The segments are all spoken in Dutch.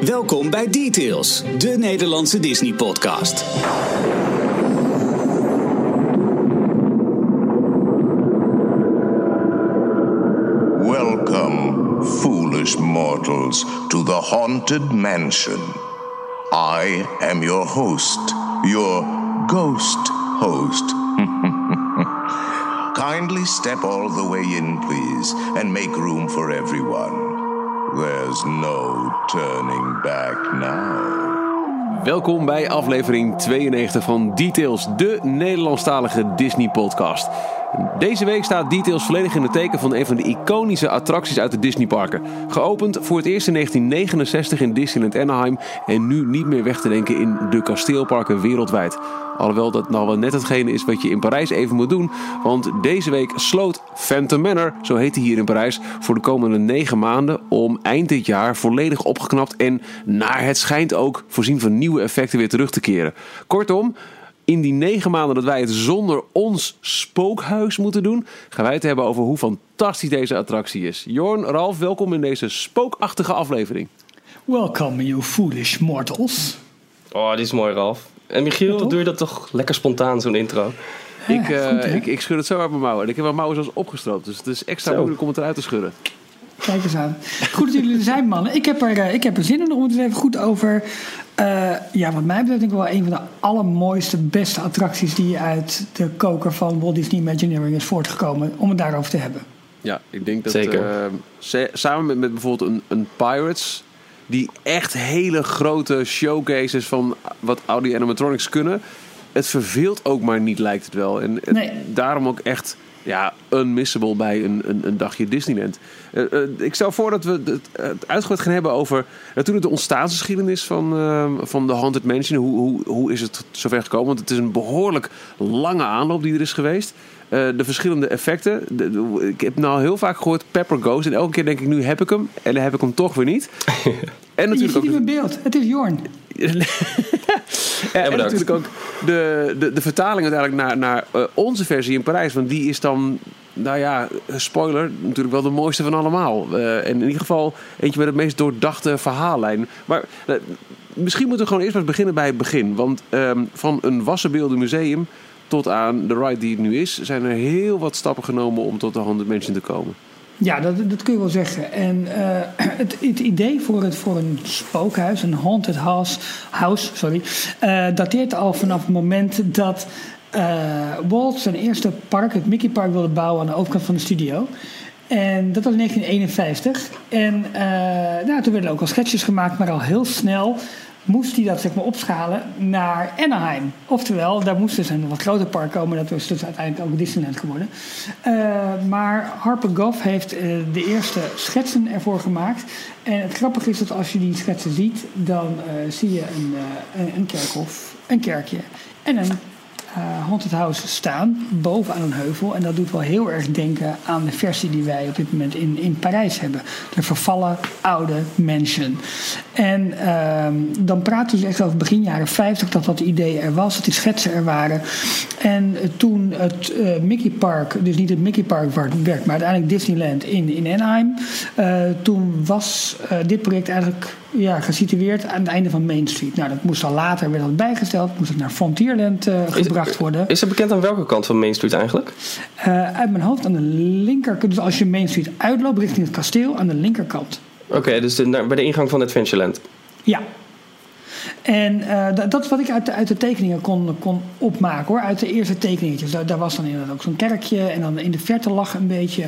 Welkom bij Details, de Nederlandse Disney-podcast. Welcome, foolish mortals, to the Haunted Mansion. I am your host, your ghost host. Kindly step all the way in, please, and make room for everyone. There's no turning back now. Welkom bij aflevering 92 van Details, de Nederlandstalige Disney-podcast. Deze week staat Details volledig in het teken van een van de iconische attracties uit de Disneyparken. Geopend voor het eerst in 1969 in Disneyland Anaheim en nu niet meer weg te denken in de kasteelparken wereldwijd. Alhoewel dat nou wel net hetgene is wat je in Parijs even moet doen, want deze week sloot Phantom Manor, zo heet hij hier in Parijs, voor de komende negen maanden om eind dit jaar volledig opgeknapt en naar het schijnt ook voorzien van nieuwe effecten weer terug te keren. Kortom, in die negen maanden dat wij het zonder ons spookhuis moeten doen, gaan wij het hebben over hoe fantastisch deze attractie is. Jorn, Ralf, welkom in deze spookachtige aflevering. Welcome, you foolish mortals. Oh, dit is mooi, Ralf. En Michiel, doe je dat toch lekker spontaan, zo'n intro? ik, eh, goed, ik, ik schud het zo uit mijn mouwen. En ik heb mijn mouwen zelfs opgestroopt, dus het is extra Zo. moeilijk om het eruit te schudden. Kijk eens aan. Goed dat jullie er zijn, mannen. Ik heb er, eh, ik heb er zin in om het even goed over. Eh, ja, wat mij betreft denk ik wel een van de allermooiste, beste attracties die uit de koker van Walt Disney Imagineering is voortgekomen. Om het daarover te hebben. Ja, ik denk dat Zeker. eh, sa- samen met, met bijvoorbeeld een, een Pirates, die echt hele grote showcases van wat Audi animatronics kunnen, het verveelt ook maar niet, lijkt het wel. En het- Nee. daarom ook echt ja, unmissable bij een, een, een dagje Disneyland. Eh, eh, ik stel voor dat we het, het uitgebreid gaan hebben over natuurlijk de ontstaansgeschiedenis van, eh, van de Haunted Mansion. Hoe, hoe, hoe is het zover gekomen? Want het is een behoorlijk lange aanloop die er is geweest. Eh, de verschillende effecten. Ik heb nou heel vaak gehoord Pepper Ghost. En elke keer denk ik, nu heb ik hem. En dan heb ik hem toch weer niet. En Je natuurlijk ziet ook... hem in beeld. Het is Jorn. En natuurlijk ook de, de, de vertaling uiteindelijk naar, naar eh, onze versie in Parijs. Want die is dan, nou ja, spoiler, natuurlijk wel de mooiste van allemaal. Eh, en in ieder geval eentje met het meest doordachte verhaallijn. Maar eh, misschien moeten we gewoon eerst maar eens beginnen bij het begin. Want ehm, van een wassenbeelden museum tot aan de ride die het nu is... zijn er heel wat stappen genomen om tot de 100 mensen te komen. Ja, dat, dat kun je wel zeggen. En eh, het, het idee voor, het, voor een spookhuis, een haunted house, house sorry, eh, dateert al vanaf het moment dat eh, Walt zijn eerste park, het Mickey Park, wilde bouwen aan de overkant van de studio. En dat was in 1951. En nou, toen werden ook al sketches gemaakt, maar al heel snel moest hij dat zeg maar, opschalen naar Anaheim. Oftewel, daar moest dus een wat groter park komen. Dat was dus uiteindelijk ook Disneyland geworden. Eh, maar Harper Goff heeft eh, de eerste schetsen ervoor gemaakt. En het grappige is dat als je die schetsen ziet... dan eh, zie je een, een kerkhof, een kerkje en een eh haunted house staan bovenaan een heuvel. En dat doet wel heel erg denken aan de versie die wij op dit moment in, in Parijs hebben. De vervallen oude mansion. En ehm, dan praten we dus echt over begin jaren 50 dat dat idee er was, dat die schetsen er waren. En toen het eh, Mickey Park, dus niet het Mickey Park werd, maar uiteindelijk Disneyland in, in Anaheim. eh, toen was dit project eigenlijk ja, gesitueerd aan het einde van Main Street. Nou, dat moest al later, werd dat bijgesteld, moest het naar Frontierland eh, gebracht worden. Is er bekend aan welke kant van Main Street eigenlijk? Eh, uit mijn hoofd aan de linkerkant, dus als je Main Street uitloopt richting het kasteel, aan de linkerkant. Oké, dus de- bij de ingang van Adventureland. Ja. En eh, dat, dat is wat ik uit de, uit de tekeningen kon, kon opmaken hoor. Uit de eerste tekeningetjes. Daar, daar was dan inderdaad ook zo'n kerkje. En dan in de verte lag een beetje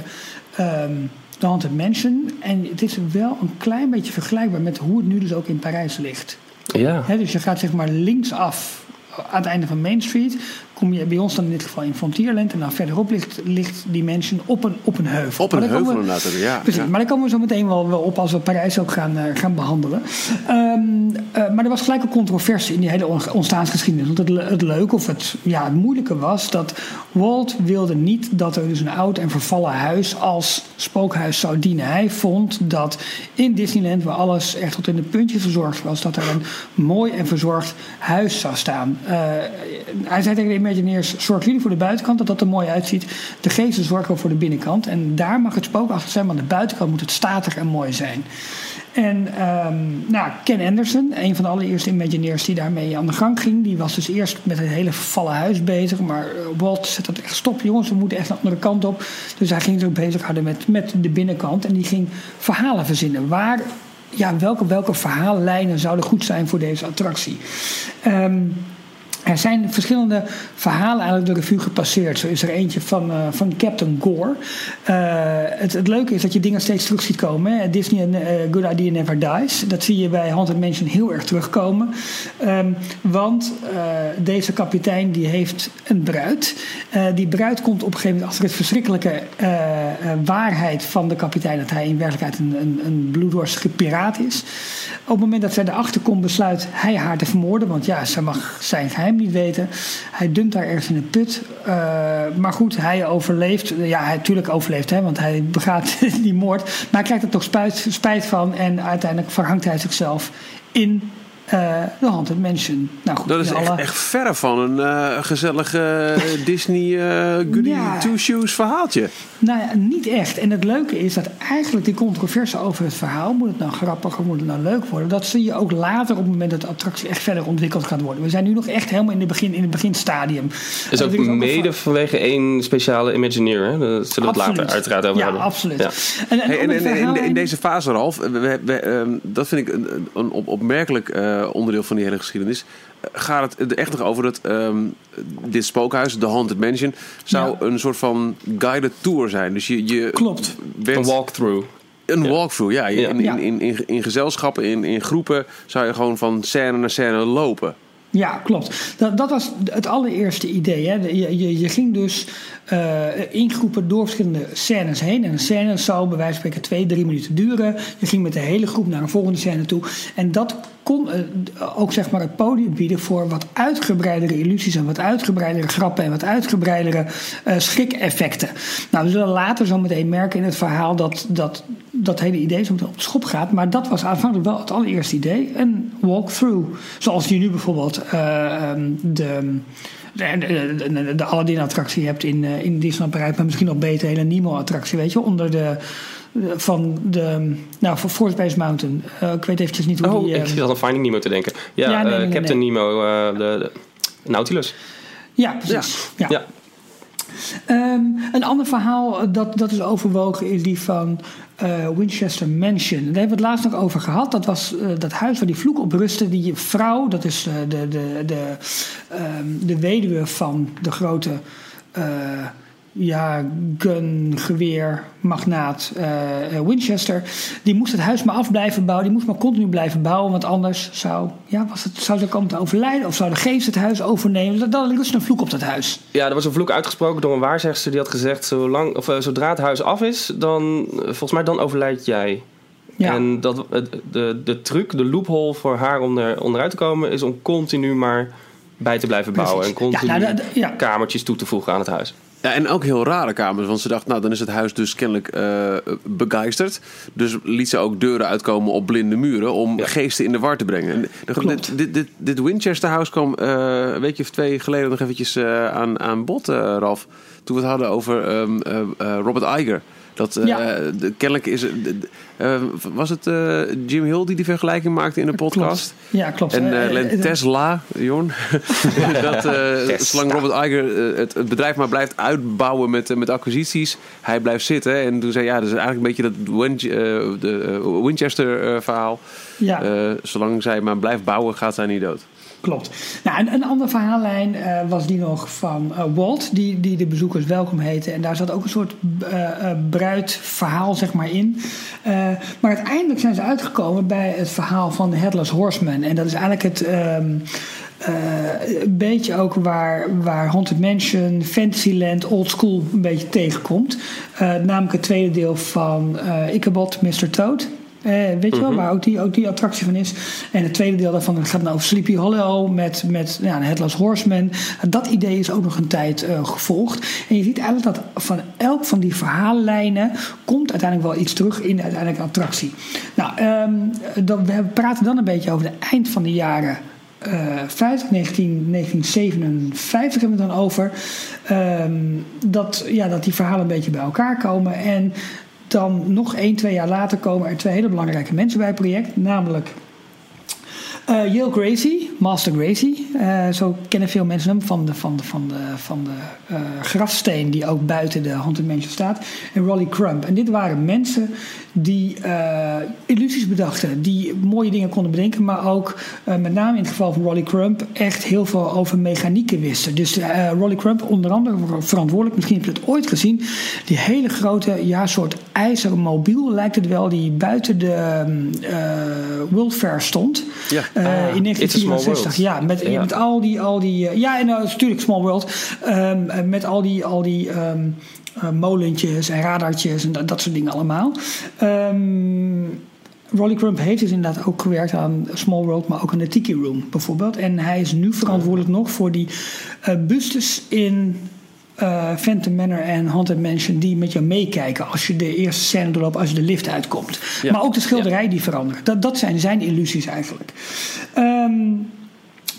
ehm de Haunted Mansion. En het is wel een klein beetje vergelijkbaar met hoe het nu dus ook in Parijs ligt. Ja. Dus je gaat zeg maar linksaf aan het einde van Main Street. Kom je bij ons dan in dit geval in Frontierland. En dan verderop ligt, ligt die mansion op een, op een heuvel. Op een Maar heuvel inderdaad. Ja, Precies, ja. maar daar komen we zo meteen wel, wel op als we Parijs ook gaan, eh, gaan behandelen. Ehm, eh, maar er was gelijk een controversie in die hele on- ontstaansgeschiedenis. Want het, het leuke of het, ja, het moeilijke was dat Walt wilde niet dat er dus een oud en vervallen huis als spookhuis zou dienen. Hij vond dat in Disneyland, waar alles echt tot in de puntjes verzorgd was, dat er een mooi en verzorgd huis zou staan. Eh, hij zei tegen de Imagineers, zorg jullie voor de buitenkant, dat dat er mooi uitziet. De geesten zorgen wel voor de binnenkant. En daar mag het spookachtig zijn, maar aan de buitenkant moet het statig en mooi zijn. En ehm, nou, Ken Anderson, een van de allereerste Imagineers die daarmee aan de gang ging, die was dus eerst met het hele vervallen huis bezig. Maar eh, Walt zet dat echt stop, jongens, we moeten echt de andere kant op. Dus hij ging zich bezighouden met, met de binnenkant en die ging verhalen verzinnen. Waar, ja, welke, welke verhaallijnen zouden goed zijn voor deze attractie? Ehm, er zijn verschillende verhalen eigenlijk de revue gepasseerd. Zo is er eentje van, uh, van Captain Gore. Uh, het, het, leuke is dat je dingen steeds terug ziet komen. Hè. Disney en uh, Good Idea Never Dies. Dat zie je bij Haunted Mansion heel erg terugkomen. Um, want deze kapitein die heeft een bruid. die bruid komt op een gegeven moment achter het verschrikkelijke waarheid van de kapitein... dat hij in werkelijkheid een, een, een bloeddorstige piraat is. Op het moment dat zij erachter komt besluit hij haar te vermoorden. Want ja, ze mag zijn geheim niet weten. Hij dumpt daar ergens in een put. Uh, maar goed, hij overleeft. Ja, hij natuurlijk overleeft, hè, want hij begaat die moord. Maar hij krijgt er toch spijt, spijt van. En uiteindelijk verhangt hij zichzelf in uh, de Haunted Mansion. Nou, goed, dat is echt, alle... echt verre van een uh, gezellige Disney uh, Goody ja. Two Shoes verhaaltje. Nou ja, niet echt. En het leuke is dat eigenlijk die controverse over het verhaal... moet het nou grappig of moet het nou leuk worden... dat zie je ook later op het moment dat de attractie echt verder ontwikkeld gaat worden. We zijn nu nog echt helemaal in, de begin, in het beginstadium. Is ook mede vanwege één speciale Imagineer. Hè? Daar zullen we het later uiteraard over ja, hebben. Absoluut. Ja, En, hey, en, en in, in, deze fase, Ralf, we, we, um, dat vind ik een, een op, opmerkelijk uh, onderdeel van die hele geschiedenis. Gaat het er echt nog over dat um, dit spookhuis, de Haunted Mansion, zou ja. een soort van guided tour zijn? Dus je, je Klopt. Een walkthrough. Een ja. walkthrough, ja. In, in, in, in, in gezelschappen, in, in groepen zou je gewoon van scène naar scène lopen. Ja, klopt. Dat, dat was het allereerste idee. Hè. Je, je, je ging dus uh, in groepen door verschillende scènes heen. En een scène zou bij wijze van spreken twee, drie minuten duren. Je ging met de hele groep naar een volgende scène toe. En dat kon uh, ook zeg maar het podium bieden voor wat uitgebreidere illusies en wat uitgebreidere grappen en wat uitgebreidere uh, schrik-effecten. Nou, we zullen later zo meteen merken in het verhaal dat dat, dat hele idee zo op de schop gaat. Maar dat was aanvankelijk wel het allereerste idee. Een walkthrough. Zoals je nu bijvoorbeeld um, de de, de, de, de Aladdin-attractie hebt in, uh, in Disneyland Parijs, maar misschien nog beter, hele Nemo-attractie, weet je, onder de, de, van de, nou, voor Fort Space Mountain. Uh, ik weet eventjes niet hoe oh, die... ik zit aan Finding Nemo te denken. Ja, ja nee, nee, uh, Captain. Nemo, de, Nautilus. Ja, precies. Ja. ja. Um, een ander verhaal dat, dat is overwogen is die van uh, Winchester Mansion. Daar hebben we het laatst nog over gehad. Dat was uh, dat huis waar die vloek op rustte. Die vrouw, dat is uh, de, de, de, um, de weduwe van de grote ja, gun, geweer, magnaat uh, Winchester. Die moest het huis maar af blijven bouwen. Die moest maar continu blijven bouwen. Want anders zou, ja, was het, zou ze komen te overlijden. Of zou de geest het huis overnemen. Dan ligt een vloek op dat huis. Ja, er was een vloek uitgesproken door een waarzegster. Die had gezegd, zolang, of, uh, zodra het huis af is, dan, uh, volgens mij dan overlijd jij. Ja. En dat, de, de truc, de loophole voor haar om er onderuit te komen... is om continu maar bij te blijven bouwen. Precies. En continu ja, nou, dat, ja. kamertjes toe te voegen aan het huis. Ja, en ook heel rare kamers. Want ze dacht, nou, dan is het huis dus kennelijk uh, begeisterd. Dus liet ze ook deuren uitkomen op blinde muren... om ja. geesten in de war te brengen. Dit, dit, dit, dit Winchester House kwam uh, een weekje of twee geleden... nog eventjes uh, aan, aan bod, Ralf. Toen we het hadden over um, Robert Iger... Dat, ja. uh, de, kennelijk is uh, was het uh, Jim Hill die die vergelijking maakte in de podcast? Klopt. Ja, klopt. En uh, Tesla, Jorn, dat zolang Robert Iger het, het, bedrijf maar blijft uitbouwen met, met acquisities, hij blijft zitten. En toen zei ja, dat is eigenlijk een beetje dat Win de, Winchester verhaal. Ja. zolang zij maar blijft bouwen, gaat zij niet dood. Klopt. Nou, een, een andere verhaallijn uh, was die nog van uh, Walt, die, die de bezoekers welkom heette. En daar zat ook een soort uh, bruidverhaal zeg maar in. maar uiteindelijk zijn ze uitgekomen bij het verhaal van Headless Horseman. En dat is eigenlijk het... Een beetje ook waar, waar Haunted Mansion, Fantasyland, Old School een beetje tegenkomt. Namelijk het tweede deel van uh, Ichabod, Mr. Toad. Uh, weet je wel, mm-hmm. waar ook die, ook die attractie van is. En het tweede deel daarvan gaat dan over Sleepy Hollow met, met ja, Headless Horseman. Dat idee is ook nog een tijd uh, gevolgd. En je ziet eigenlijk dat van elk van die verhaallijnen komt uiteindelijk wel iets terug in de uiteindelijke attractie. Nou, um, dat, we praten dan een beetje over de eind van de jaren uh, 50, 19, 1957 hebben we het dan over. Um, dat, ja, dat die verhalen een beetje bij elkaar komen. En dan nog één, twee jaar later komen er twee hele belangrijke mensen bij het project. Namelijk uh, Yale Gracie, Master Gracie. Uh, zo kennen veel mensen hem van de, van de, van de, van de uh, grafsteen die ook buiten de Haunted Mansion staat. En Rolly Crump. En dit waren mensen die illusies bedachten. Die mooie dingen konden bedenken. Maar ook, met name in het geval van Rolly Crump, echt heel veel over mechanieken wisten. Dus Rolly Crump onder andere verantwoordelijk. Misschien heb je het ooit gezien. Die hele grote, ja, soort ijzeren mobiel lijkt het wel. Die buiten de World Fair stond. Ja. Uh, in 1964, ja, met, ja. met al die, al die uh, ja, en uh, natuurlijk Small World, um, met al die, al die um, molentjes en radartjes en dat, dat soort dingen allemaal. Um, Rolly Crump heeft dus inderdaad ook gewerkt aan Small World, maar ook aan de Tiki Room bijvoorbeeld. En hij is nu verantwoordelijk nog voor die bustes in uh, Phantom Manor en Haunted Mansion die met jou meekijken als je de eerste scène doorloopt, als je de lift uitkomt. Ja. Maar ook de schilderij ja. die verandert. Dat, dat zijn zijn illusies eigenlijk. Um,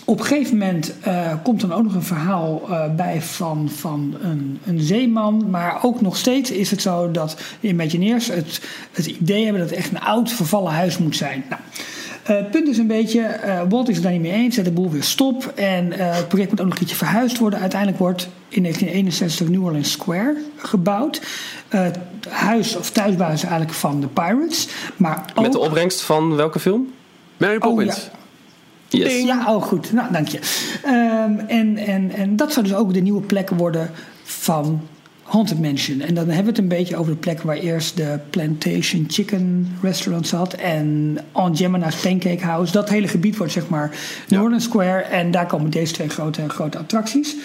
op een gegeven moment uh, komt dan ook nog een verhaal uh, bij van, van een, een, zeeman. Maar ook nog steeds is het zo dat de Imagineers het, het idee hebben dat het echt een oud vervallen huis moet zijn. Nou, het punt is een beetje, uh, Walt is het daar niet mee eens, zet de boel weer stop. En uh, het project moet ook nog een keertje verhuisd worden. Uiteindelijk wordt in 1961 New Orleans Square gebouwd. het huis of thuisbasis eigenlijk van de Pirates. Maar ook... Met de opbrengst van welke film? Mary Poppins. Oh, ja. Yes. Ja, oh goed. Nou, dank je. Um, en, en, en dat zou dus ook de nieuwe plek worden van Haunted Mansion. En dan hebben we het een beetje over de plek waar eerst de Plantation Chicken Restaurant zat. En Aunt Gemma's Pancake House. Dat hele gebied wordt zeg maar ja. Northern Square. En daar komen deze twee grote, grote attracties.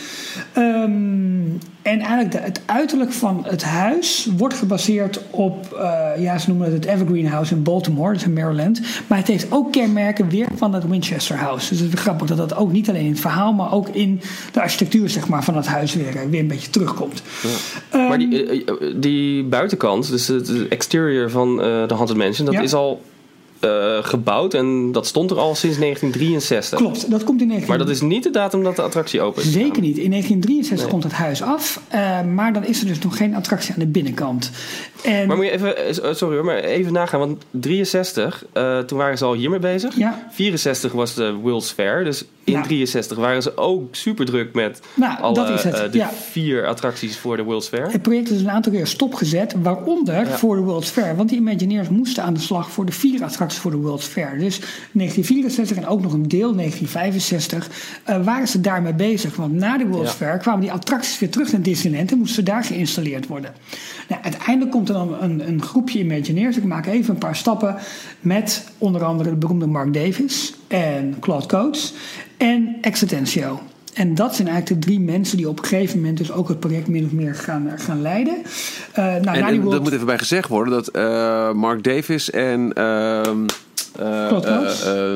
Um, en eigenlijk de, het uiterlijk van het huis wordt gebaseerd op, uh, ja, ze noemen het het Evergreen House in Baltimore, dat is in Maryland. Maar het heeft ook kenmerken weer van het Winchester House. Dus het is grappig dat dat ook niet alleen in het verhaal, maar ook in de architectuur zeg maar, van het huis weer, weer een beetje terugkomt. Ja. Um, maar die, die, buitenkant, dus het exterior van uh, de Haunted Mansion, dat ja. is al uh, gebouwd en dat stond er al sinds 1963. Klopt, dat komt in 19... Maar dat is niet de datum dat de attractie open is. Zeker niet. In 1963 nee. komt het huis af, uh, maar dan is er dus nog geen attractie aan de binnenkant. En... Maar moet je even, sorry hoor, maar even nagaan, want 63, uh, toen waren ze al hiermee bezig. Ja. 64 was de World's Fair, dus in ja. 63 waren ze ook super druk met nou, alle. Uh, de ja. vier attracties voor de World's Fair. Het project is een aantal keer stopgezet, waaronder ja. voor de World's Fair. Want die Imagineers moesten aan de slag voor de vier attracties voor de World's Fair. Dus 1964 en ook nog een deel 1965 uh, waren ze daarmee bezig. Want na de World's Fair kwamen die attracties weer terug naar Disneyland en moesten daar geïnstalleerd worden. Nou, uiteindelijk komt er dan een, een groepje Imagineers. Ik maak even een paar stappen met onder andere de beroemde Mark Davis en Claude Coates en Exitentio. En dat zijn eigenlijk de drie mensen die op een gegeven moment dus ook het project min of meer gaan, gaan leiden. Uh, nou, en, en World... dat moet even bij gezegd worden dat uh, Mark Davis en. Uh,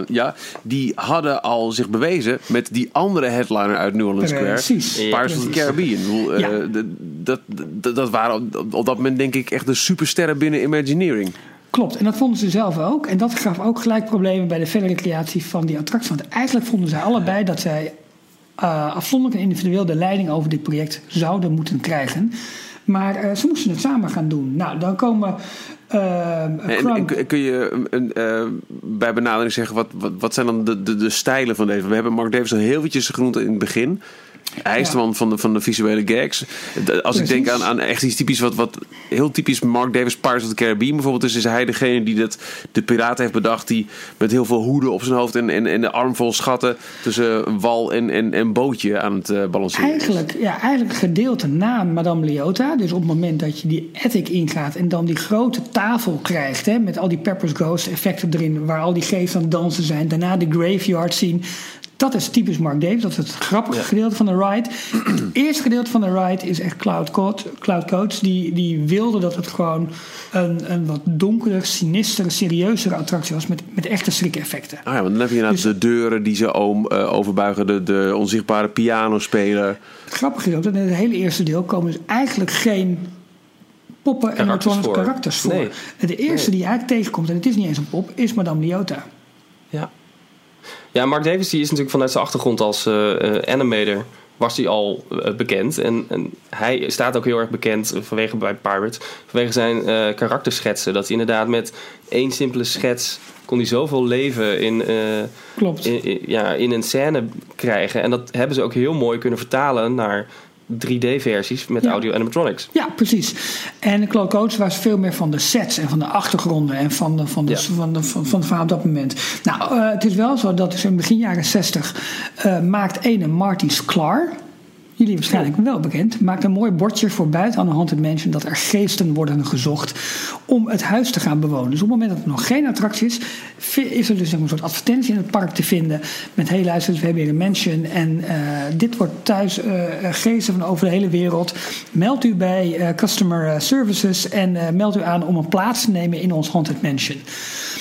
ja, die hadden al zich bewezen met die andere headliner uit New Orleans Square. Precies. Pirates of the Caribbean. Ja. Dat, dat, dat waren op dat moment denk ik echt de supersterren binnen Imagineering. Klopt, en dat vonden ze zelf ook. En dat gaf ook gelijk problemen bij de verdere creatie van die attractie. Want eigenlijk vonden zij allebei dat zij uh, afzonderlijk en individueel de leiding over dit project zouden moeten krijgen. Maar uh, ze moesten het samen gaan doen. Nou, dan komen. Uh, en, en, kun je uh, bij benadering zeggen, wat, wat, wat zijn dan de, de, de, stijlen van deze? We hebben Mark Davis al heel eventjes genoemd in het begin. Hij is ja. de man van de, van de visuele gags. Als Precies. ik denk aan, aan echt iets typisch, wat, wat heel typisch Mark Davis Pirates of the Caribbean bijvoorbeeld is, is hij degene die dat, de piraat heeft bedacht, die met heel veel hoeden op zijn hoofd en, en, en de arm vol schatten tussen wal en, en, en bootje aan het uh, balanceren. Eigenlijk, ja, eigenlijk gedeelte na Madame Leota. Dus op het moment dat je die attic ingaat en dan die grote tafel krijgt, hè, met al die Pepper's Ghost effecten erin, waar al die geesten aan het dansen zijn, daarna de graveyard zien. Dat is typisch Mark Davis. Dat is het grappige ja. gedeelte van de ride. Het eerste gedeelte van de ride is echt Cloud Coach. Cloud Coach die, die wilde dat het gewoon een, een wat donkerder, sinistere, serieuzere attractie was. Met, met echte schrik-effecten. Ah ja, want dan heb je inderdaad dus, de deuren die ze om, uh, overbuigen. De, de onzichtbare piano spelen. Het grappige gedeelte, in het hele eerste deel komen dus eigenlijk geen poppen en elektronische karakters voor. Nee. De eerste nee. die eigenlijk tegenkomt, en het is niet eens een pop, is Madame Leota. Ja. Mark Davis die is natuurlijk vanuit zijn achtergrond als uh, uh, animator was hij al eh, bekend. En, en, hij staat ook heel erg bekend vanwege bij Pirates. Vanwege zijn uh, karakterschetsen. Dat hij inderdaad met één simpele schets kon hij zoveel leven in, uh, Klopt. In, ja, in een scène krijgen. En dat hebben ze ook heel mooi kunnen vertalen naar 3D-versies met Ja. audio animatronics. Ja, precies. En Claude Coates was veel meer van de sets en van de achtergronden en van, de, van, de, Ja. van, de, van, van het verhaal op dat moment. Nou, eh, het is wel zo dat dus in begin jaren 60 eh, maakt ene Marty Sklar. Jullie waarschijnlijk wel bekend. Maakt een mooi bordje voor buiten aan de Haunted Mansion dat er geesten worden gezocht om het huis te gaan bewonen. Dus op het moment dat er nog geen attractie is, is er dus een soort advertentie in het park te vinden met hey luister, we hebben hier een mansion en eh, dit wordt thuis eh, geesten van over de hele wereld. Meld u bij Customer Services en meld u aan om een plaats te nemen in ons Haunted Mansion.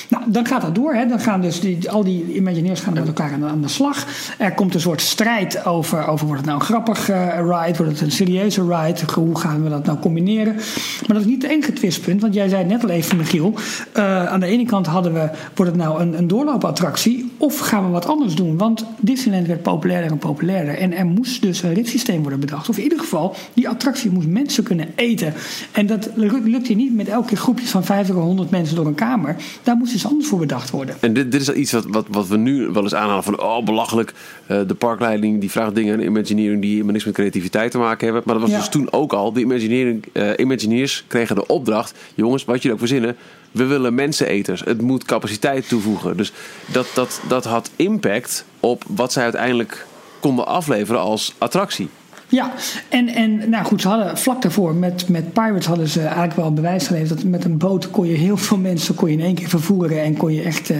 Nou, dan gaat dat door. Hè. Dan gaan dus die, al die Imagineers gaan met elkaar aan de, aan de slag. Er komt een soort strijd over, over wordt het nou grappig ride, wordt het een serieuze ride, hoe gaan we dat nou combineren. Maar dat is niet het enige twistpunt, want jij zei net al even, Michiel, eh, aan de ene kant hadden we, wordt het nou een, een doorloopattractie of gaan we wat anders doen? Want Disneyland werd populairder en populairder en er moest dus een ritssysteem worden bedacht. Of in ieder geval, die attractie moest mensen kunnen eten. En dat lukt hier niet met elke keer groepjes van 50 of 100 mensen door een kamer. Daar moest iets anders voor bedacht worden. En dit, dit is iets wat, wat, wat we nu wel eens aanhalen van... oh, belachelijk, eh, de parkleiding die vraagt dingen aan Imagineering... die niks met creativiteit te maken hebben. Maar dat was Ja. dus toen ook al. De Imagineering, eh, Imagineers kregen de opdracht... jongens, wat jullie ook verzinnen... we willen menseneters. Het moet capaciteit toevoegen. Dus dat, dat, dat had impact op wat zij uiteindelijk konden afleveren als attractie. Ja, en, en nou goed, ze hadden vlak daarvoor met, met Pirates hadden ze eigenlijk wel bewijs geleverd dat met een boot kon je heel veel mensen kon je in één keer vervoeren en kon je echt eh,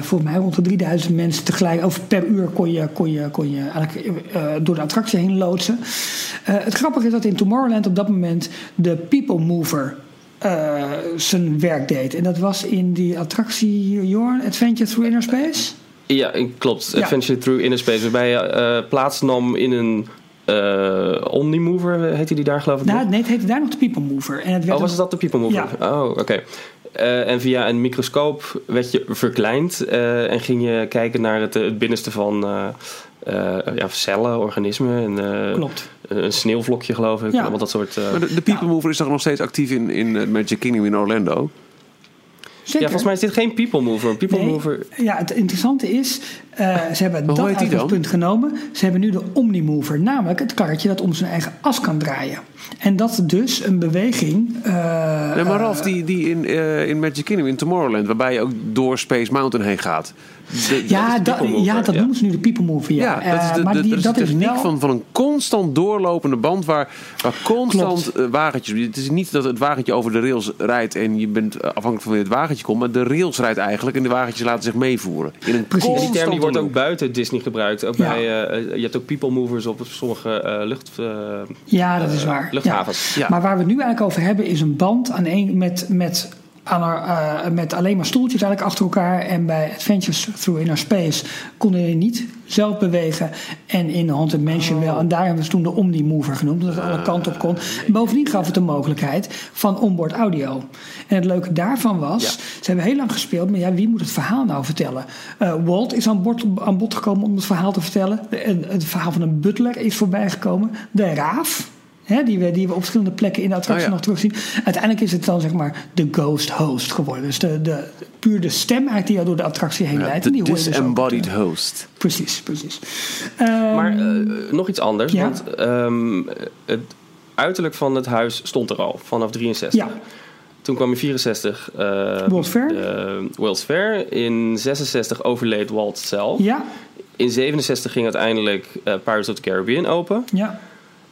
volgens mij rond de 3000 mensen tegelijk, of per uur kon je, kon je, kon je eigenlijk eh, door de attractie heen loodsen. Het grappige is dat in Tomorrowland op dat moment de People Mover zijn werk deed. En dat was in die attractie Jorn, Adventure Through Inner Space. Ja, klopt. Ja. Adventure Through Inner Space. Waarbij je eh, plaatsnam in een eh Omnimover, heette die daar geloof ik Nou, nee, het heette daar nog de People Mover. En het werd Oh, was ook- het dat de People Mover? Oh, oké. Eh, en via een microscoop werd je verkleind eh, en ging je kijken naar het, het binnenste van eh, eh, ja, cellen, organismen. En, eh, Klopt. Een sneeuwvlokje, geloof ik. Ja. Allemaal dat soort. eh, Maar de, de People Mover is toch nog steeds actief in, in het Magic Kingdom in Orlando? Zeker. ja, volgens mij is dit geen People Mover. People Nee. Mover. Ja, het interessante is, eh, ze hebben hoe dat uitgangspunt genomen. Ze hebben nu de Omnimover, namelijk het karretje dat om zijn eigen as kan draaien. En dat dus een beweging. Nee, maar eh, Ralf, die, die in, in Magic Kingdom in Tomorrowland, waarbij je ook door Space Mountain heen gaat. De- ja, dat, Mover, ja, dat ja. noemen ze nu de People Mover. Ja, Ja, dat is Eh, de, maar de, die, dat is dat wel. van, van een constant doorlopende band waar, waar constant Klopt. eh, wagentjes... Het is niet dat het wagentje over de rails rijdt en je bent eh, afhankelijk van wie het wagentje komt, maar de rails rijdt eigenlijk en de wagentjes laten zich meevoeren. In een Precies. Ja, die term die wordt ook buiten Disney gebruikt. Ook Ja. bij, eh, je hebt ook people movers op sommige eh, lucht, eh, Ja, dat is waar. luchthavens. Ja. Maar waar we het nu eigenlijk over hebben is een band aan een, met, met, aan haar, eh, met alleen maar stoeltjes eigenlijk achter elkaar. En bij Adventures Through Inner Space konden je niet zelf bewegen. En in Haunted Mansion wel. En daar hebben ze toen de Omnimover genoemd. Dat het alle kanten op kon. Bovendien gaf het de mogelijkheid van onboard audio. En het leuke daarvan was, Ja. ze hebben heel lang gespeeld. Maar ja, wie moet het verhaal nou vertellen? Eh, Walt is aan bod, aan bod gekomen om het verhaal te vertellen. De- en het verhaal van een butler is voorbijgekomen. De raaf. Hè, die, we, die we op verschillende plekken in de attractie Oh ja. nog terugzien. Uiteindelijk is het dan zeg maar de ghost host geworden. Dus de, de, puur de stem eigenlijk die jou door de attractie heen Ja, leidt. de en die dus disembodied host. Precies, precies. Ehm, Maar eh, nog iets anders. Ja. Want ehm, het uiterlijk van het huis stond er al vanaf 63. ja, Toen kwam in 64 eh World's Fair. de World's Fair. In 66 overleed Walt zelf. ja, In 67 ging uiteindelijk eh, Pirates of the Caribbean open. ja.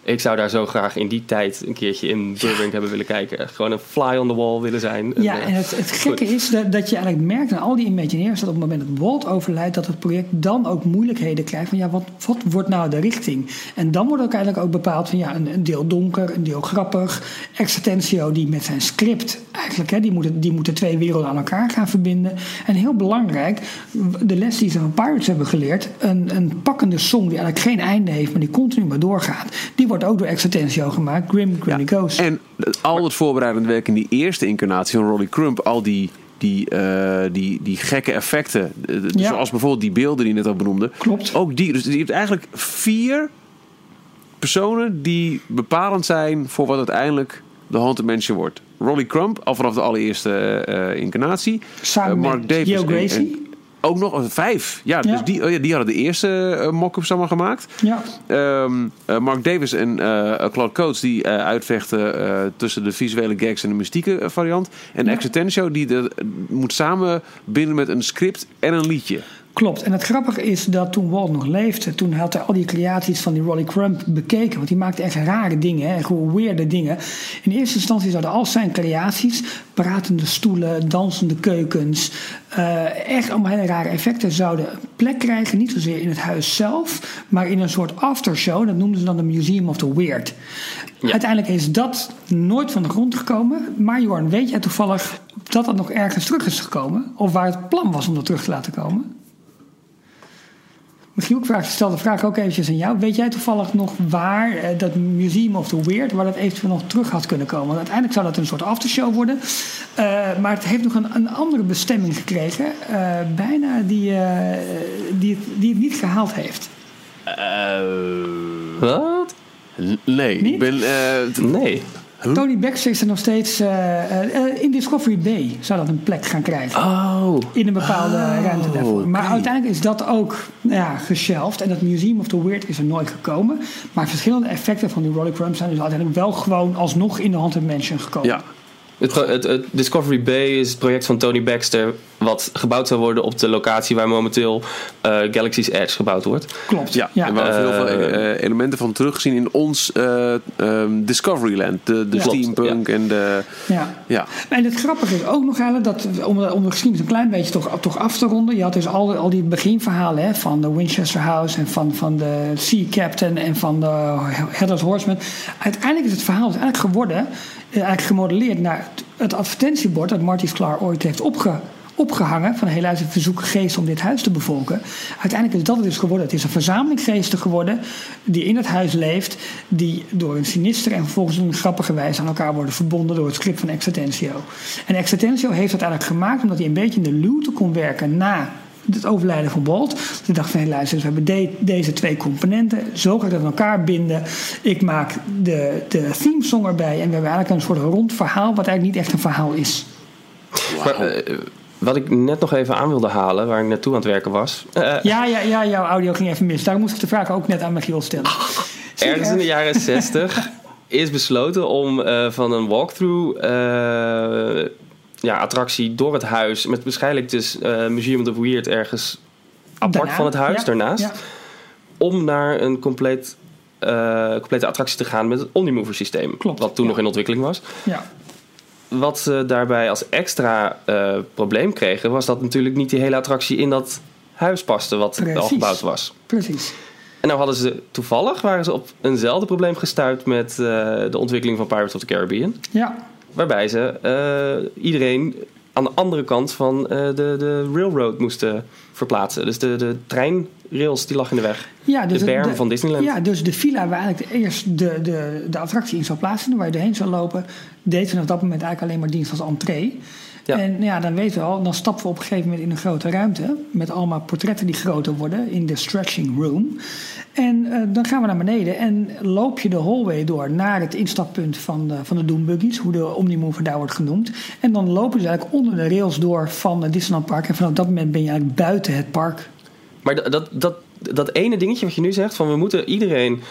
Ik zou daar zo graag in die tijd een keertje in Burbank hebben willen kijken. Gewoon een fly on the wall willen zijn. Ja, eh, en het, het gekke is dat, dat je eigenlijk merkt aan al die Imagineers dat op het moment dat Walt overlijdt, dat het project dan ook moeilijkheden krijgt van ja, wat, wat wordt nou de richting? En dan wordt ook eigenlijk ook bepaald van ja, een, een deel donker, een deel grappig. Extentio die met zijn script eigenlijk, hè, die, moeten, die moeten twee werelden aan elkaar gaan verbinden. En heel belangrijk, de les die ze van Pirates hebben geleerd, een, een pakkende song die eigenlijk geen einde heeft, maar die continu maar doorgaat. Die wordt ook door Extentio gemaakt, Grim Grimmy Ghost. En al het voorbereidende werk in die eerste incarnatie van Rolly Crump, al die, die, eh, die, die gekke effecten, eh, Ja. zoals bijvoorbeeld die beelden die je net al benoemde. Klopt. Ook die. Dus je hebt eigenlijk vier personen die bepalend zijn voor wat uiteindelijk de Haunted Mansion wordt. Rolly Crump, al vanaf de allereerste uh, incarnatie. Samen Mark Davis Gracie. Ook nog vijf. Ja, dus Die, oh ja, die hadden de eerste uh, mock-ups allemaal gemaakt. Ja. Um, uh, Mark Davis en Claude Coates die uitvechten tussen de visuele gags en de mystieke variant. En ja. Exitensio die de, moet samen binden met een script en een liedje. Klopt. En het grappige is dat toen Walt nog leefde, toen had hij al die creaties van die Rolly Crump bekeken. Want die maakte echt rare dingen, echt weirde dingen. In eerste instantie zouden al zijn creaties, pratende stoelen, dansende keukens, uh, echt allemaal hele rare effecten, zouden plek krijgen. Niet zozeer in het huis zelf, maar in een soort aftershow. Dat noemden ze dan de Museum of the Weird. Uiteindelijk is dat nooit van de grond gekomen. Maar Jorn, weet jij toevallig dat dat nog ergens terug is gekomen? Of waar het plan was om dat terug te laten komen? Misschien ook vraag, stel de vraag ook eventjes aan jou. Weet jij toevallig nog waar eh, dat Museum of the Weird, waar dat eventueel nog terug had kunnen komen? Want uiteindelijk zou dat een soort aftershow worden. Uh, maar het heeft nog een, een andere bestemming gekregen. Uh, bijna die, die, die het niet gehaald heeft. Wat? Nee, niet? ik ben. nee. Tony Baxter is er nog steeds. Uh, uh, in Discovery Bay zou dat een plek gaan krijgen. Oh. In een bepaalde oh, ruimte daarvoor. Maar uiteindelijk is dat ook nou ja. En dat Museum of the Weird is er nooit gekomen. Maar verschillende effecten van die Rolling Crumb zijn dus uiteindelijk wel gewoon alsnog in de Haunted Mansion gekomen. Ja. Het, het, het, Discovery Bay is het project van Tony Baxter. Wat gebouwd zou worden op de locatie waar momenteel uh, Galaxy's Edge gebouwd wordt. Klopt. Ja, ja. en we hebben heel veel uh, elementen van teruggezien in ons uh, um, Discoveryland. De, de ja. steampunk ja. en de. Ja. ja. En het grappige is ook nog eigenlijk dat, om, om de geschiedenis een klein beetje toch, toch af te ronden. Je had dus al, al die beginverhalen hè, van de Winchester House en van, van de Sea Captain en van de Headless Horseman. Uiteindelijk is het verhaal dus eigenlijk geworden eigenlijk gemodelleerd naar het advertentiebord dat Marty Sklar ooit heeft opge, opgehangen. Van helaas een verzoek geest om dit huis te bevolken. Uiteindelijk is dat het dus geworden. Het is een verzameling geesten geworden die in het huis leeft. Die door een sinister en vervolgens een grappige wijze aan elkaar worden verbonden door het script van Extentio. En Extentio heeft dat eigenlijk gemaakt omdat hij een beetje in de luwte kon werken na het overlijden van Bolt. Toen dacht van, hé luister, we hebben de, deze twee componenten. Zo ga ik dat aan elkaar binden. Ik maak de, de theme song erbij. En we hebben eigenlijk een soort rond verhaal, wat eigenlijk niet echt een verhaal is. Uh, wat ik net nog even aan wilde halen, waar ik naartoe aan het werken was. Uh, ja, ja, ja, jouw audio ging even mis. Daar moest ik de vraag ook net aan Michiel stellen. Ergens in de jaren 60 is besloten om uh, van een walkthrough ja, attractie door het huis. Met waarschijnlijk dus Museum of the Weird ergens apart Daarna, van het huis, ja, daarnaast. ja. Om naar een compleet, complete attractie te gaan met het Omnimover systeem. Klopt, wat toen ja. nog in ontwikkeling was. Ja. Wat ze daarbij als extra uh, probleem kregen, was dat natuurlijk niet die hele attractie in dat huis paste wat Precies. al gebouwd was. Precies. En nou hadden ze toevallig waren ze op eenzelfde probleem gestuurd met uh, de ontwikkeling van Pirates of the Caribbean. Ja. Waarbij ze uh, iedereen aan de andere kant van uh, de, de railroad moesten verplaatsen. Dus de, de treinrails die lag in de weg. Ja, dus de berm de, van Disneyland. Ja, dus de villa waar eigenlijk eerst de, de, de attractie in zou plaatsen, waar je doorheen zou lopen, deed vanaf dat moment eigenlijk alleen maar dienst als entree. Ja. En ja, dan weten we al, dan stappen we op een gegeven moment in een grote ruimte. Met allemaal portretten die groter worden in de stretching room. En uh, dan gaan we naar beneden en loop je de hallway door naar het instappunt van de, van de Doombuggies. Hoe de Omnimover daar wordt genoemd. En dan lopen ze eigenlijk onder de rails door van het Disneyland Park. En vanaf dat moment ben je eigenlijk buiten het park. Maar dat, dat, dat, dat ene dingetje wat je nu zegt, van we moeten iedereen uh,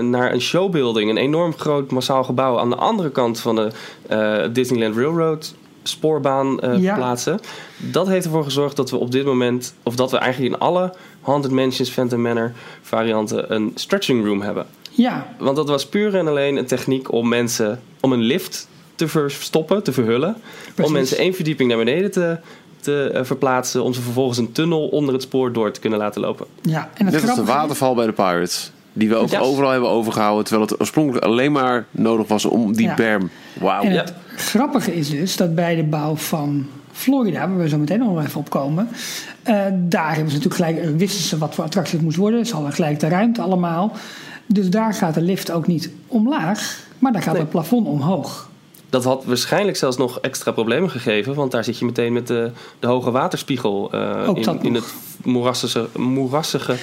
naar een showbuilding, een enorm groot massaal gebouw aan de andere kant van de uh, Disneyland Railroad spoorbaan uh, Ja. plaatsen. Dat heeft ervoor gezorgd dat we op dit moment, of dat we eigenlijk in alle Haunted Mansions, Phantom Manor varianten een stretching room hebben. Ja, Want dat was puur en alleen een techniek om mensen, om een lift te verstoppen, te verhullen. Precies. Om mensen één verdieping naar beneden te, te uh, verplaatsen. Om ze vervolgens een tunnel onder het spoor door te kunnen laten lopen. ja. En het Net als de waterval bij de Pirates. Die we ook overal hebben overgehouden. Terwijl het oorspronkelijk alleen maar nodig was om die Ja. berm. Wauw. En Ja. het grappige is dus dat bij de bouw van Florida, waar we zo meteen nog even op komen, eh, daar hebben ze natuurlijk gelijk, eh, wisten ze wat voor attractie het moest worden. Ze hadden gelijk de ruimte allemaal. Dus daar gaat de lift ook niet omlaag, maar daar gaat Nee. het plafond omhoog. Dat had waarschijnlijk zelfs nog extra problemen gegeven. Want daar zit je meteen met de, de hoge waterspiegel uh, Ook in, in het moerassige, moerassige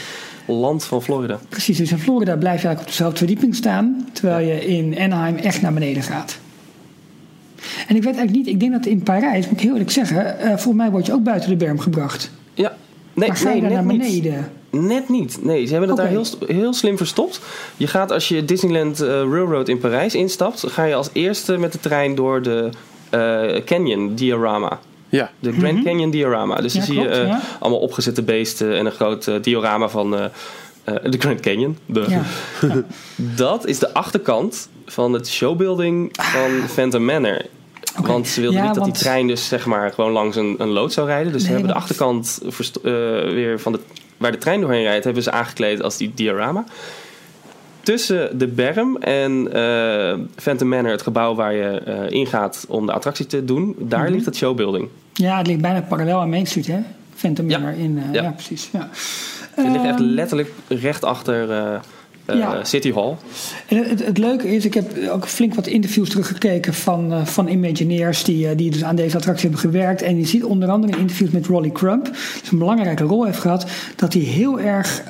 land van Florida. Precies, dus in Florida blijf je eigenlijk op dezelfde verdieping staan, terwijl je in Anaheim echt naar beneden gaat. En ik weet eigenlijk niet, ik denk dat in Parijs, moet ik heel eerlijk zeggen, uh, volgens mij word je ook buiten de berm gebracht. Ja, nee, maar ga nee, je daar net naar niet. beneden? Net niet. Nee, ze hebben dat Oké. daar heel, heel slim verstopt. Je gaat als je Disneyland eh, Railroad in Parijs instapt, ga je als eerste met de trein door de eh, Canyon Diorama. Ja. De Grand Canyon Diorama. Dus Ja, dan zie je ja. allemaal opgezette beesten en een groot diorama van de Grand Canyon. De, Ja. Dat is de achterkant van het showbuilding van Phantom Manor. Want ze wilden Ja, niet dat die trein dus zeg maar gewoon langs een, een lood zou rijden. Dus ze hebben de achterkant eh, weer van de, waar de trein doorheen rijdt, hebben ze aangekleed als die diorama. Tussen de berm en eh Phantom Manor, het gebouw waar je eh, ingaat om de attractie te doen, daar Mhm. ligt het showbuilding. Ja, het ligt bijna parallel aan Main Street, hè? Phantom Ja. Manor in, eh, ja. Ja. precies. Ja. Het ligt echt Ehm, letterlijk recht achter eh, eh, Ja. City Hall. En het, het, leuke is, ik heb ook flink wat interviews teruggekeken van, eh, van Imagineers die, die dus aan deze attractie hebben gewerkt. En je ziet onder andere in interviews met Rolly Crump, die een belangrijke rol heeft gehad, dat hij heel erg,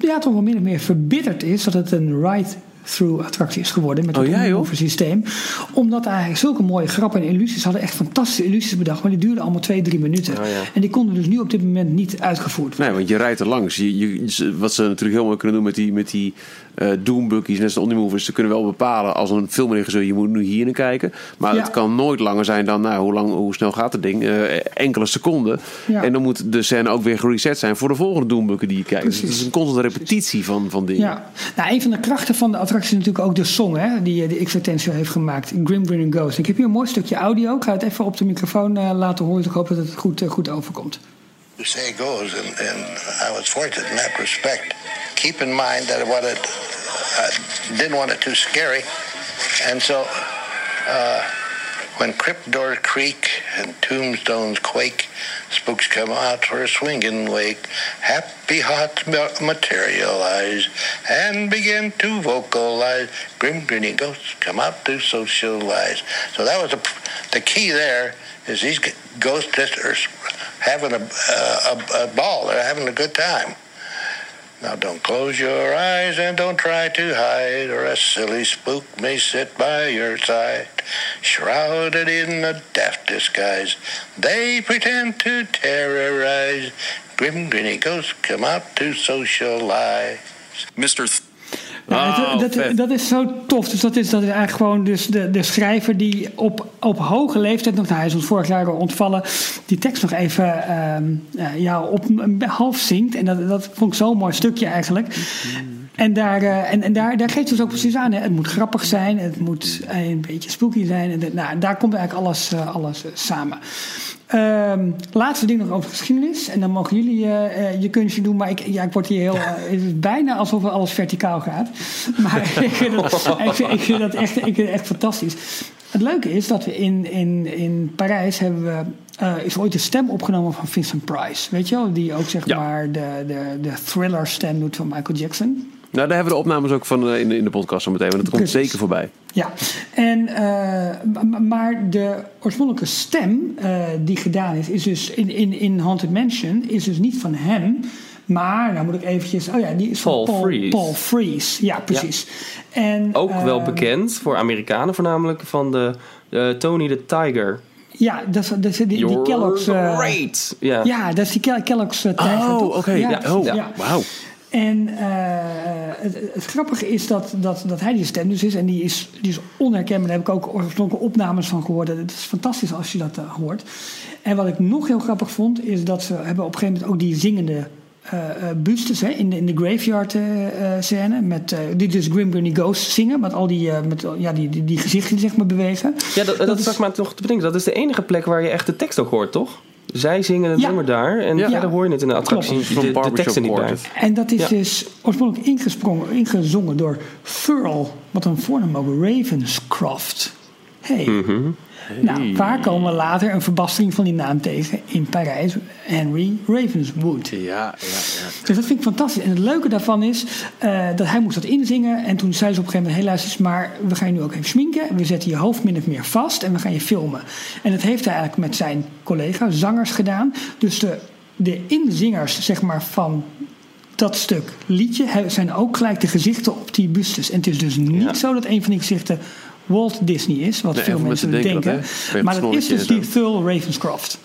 ja, toch wel min of meer verbitterd is dat het een ride-through attractie is geworden met Oh, het ja, onboven systeem. Omdat hij zulke mooie grappen en illusies hadden, echt fantastische illusies bedacht, maar die duurden allemaal twee, drie minuten. Oh, ja. En die konden dus nu op dit moment niet uitgevoerd worden. Nee, want je rijdt er langs. Je, je, wat ze natuurlijk heel mooi kunnen doen met die, met die eh doombuggies, net als de ze kunnen wel bepalen als een filmregisseur, je moet nu hier naar kijken. Maar Ja. het kan nooit langer zijn dan, nou, hoe, lang, hoe snel gaat het ding? Eh, enkele seconden. Ja. En dan moet de scène ook weer gereset zijn voor de volgende doombugger die je kijkt. Dus het is een constante repetitie van, van dingen. Ja, nou, een van de krachten van de attractie is natuurlijk ook de song hè, die eh, de X-Attention heeft gemaakt. Grim Grinning Ghost. Ik heb hier een mooi stukje audio. Ik ga het even op de microfoon eh, laten horen. Dus ik hoop dat het goed, goed overkomt. say goes, and, and I was fortunate in that respect. Keep in mind that what it I didn't want it too scary, and so uh, when crypt doors creak and tombstones quake, spooks come out for a swinging wake. Happy hearts materialize and begin to vocalize. Grim grinning ghosts come out to socialize. So that was the, the key there. Is these ghosts just are having a, a, a ball? They're having a good time. Now don't close your eyes and don't try to hide, or a silly spook may sit by your side, shrouded in a daft disguise. They pretend to terrorize. Grim grinny ghosts come out to socialize. Mr. Th- Nou, Oh, dat, dat, dat is zo tof. Dus dat is, dat is eigenlijk gewoon dus de, de schrijver die op, op hoge leeftijd nog, nou, hij is ons vorig jaar al ontvallen, die tekst nog even ehm, eh, ja, op half zingt. En dat, dat vond ik zo'n mooi stukje eigenlijk. En, daar, eh, en, en daar, daar geeft het dus ook precies aan. Hè. Het moet grappig zijn, het moet een beetje spooky zijn. En dat- nou, daar komt eigenlijk alles, eh, alles samen. Ehm, laatste ding nog over geschiedenis. En dan mogen jullie eh, eh, je kunstje doen. Maar ik, ja, ik word hier heel. eh, het is bijna alsof alles verticaal gaat. Maar ik vind, dat, ik, vind, ik vind dat echt, ik vind het echt fantastisch. Het leuke is dat we in, in, in Parijs hebben we. is ooit de stem opgenomen van Vincent Price. Weet je wel? Die ook zeg Ja. maar de, de, de thriller stem doet van Michael Jackson. Nou, daar hebben we de opnames ook van eh, in, de, in de podcast zo meteen. Want dat komt Precies. zeker voorbij. Ja, en, eh, ma- maar de oorspronkelijke stem eh, die gedaan is, is dus in, in, in Haunted Mansion, is dus niet van hem. Maar, nou moet ik eventjes, oh ja, die is van Paul Paul, Frees. Paul. Ja, precies. En, Ook wel eh, bekend voor Amerikanen voornamelijk van de eh, Tony the Tiger. Ja, dat is, dat is die, Kellogg's. eh, great! Ja. ja, dat is die Kel- Kellogg's uh, tijger, Oh, oké. Ja, oh, ja. wauw. En eh, het, het grappige is dat, dat, dat hij die stem dus is. En die is, die is onherkenbaar. Daar heb ik ook oorspronkelijke opnames van gehoord. Het is fantastisch als je dat eh, hoort. En wat ik nog heel grappig vond, is dat ze hebben op een gegeven moment ook die zingende eh, bustes hè, in de, in de graveyard scène. Met, die dus Grim Grinny Ghost zingen. Met al die, met, ja, die, die, die gezichten zeg maar bewegen. Ja, dat, dat, Dat is ik maar toch te bedenken. Dat is de enige plek waar je echt de tekst ook hoort, toch? Zij zingen het Ja. nummer daar en Ja. verder hoor je het in de attractie. Van De, de Barbershop teksten niet bij. En dat is Ja. dus oorspronkelijk ingesprongen, ingezongen door Thurl. Wat een voornaam ook, Ravenscroft. Hey. Nou, waar komen we later een verbastering van die naam tegen? In Parijs, Henry Ravenswood. Ja, ja, ja. Dus dat vind ik fantastisch. En het leuke daarvan is eh, dat hij moest dat inzingen. En toen zei ze op een gegeven moment: luister eens, maar we gaan je nu ook even sminken. En we zetten je hoofd min of meer vast en we gaan je filmen. En dat heeft hij eigenlijk met zijn collega, zangers, gedaan. Dus de, de inzingers, zeg maar, van dat stuk liedje zijn ook gelijk de gezichten op die bustes. En het is dus niet Ja. zo dat een van die gezichten Walt Disney is, wat Nee, veel mensen denken. denken dat, hè? Maar het is dus die en Thurl Ravenscroft.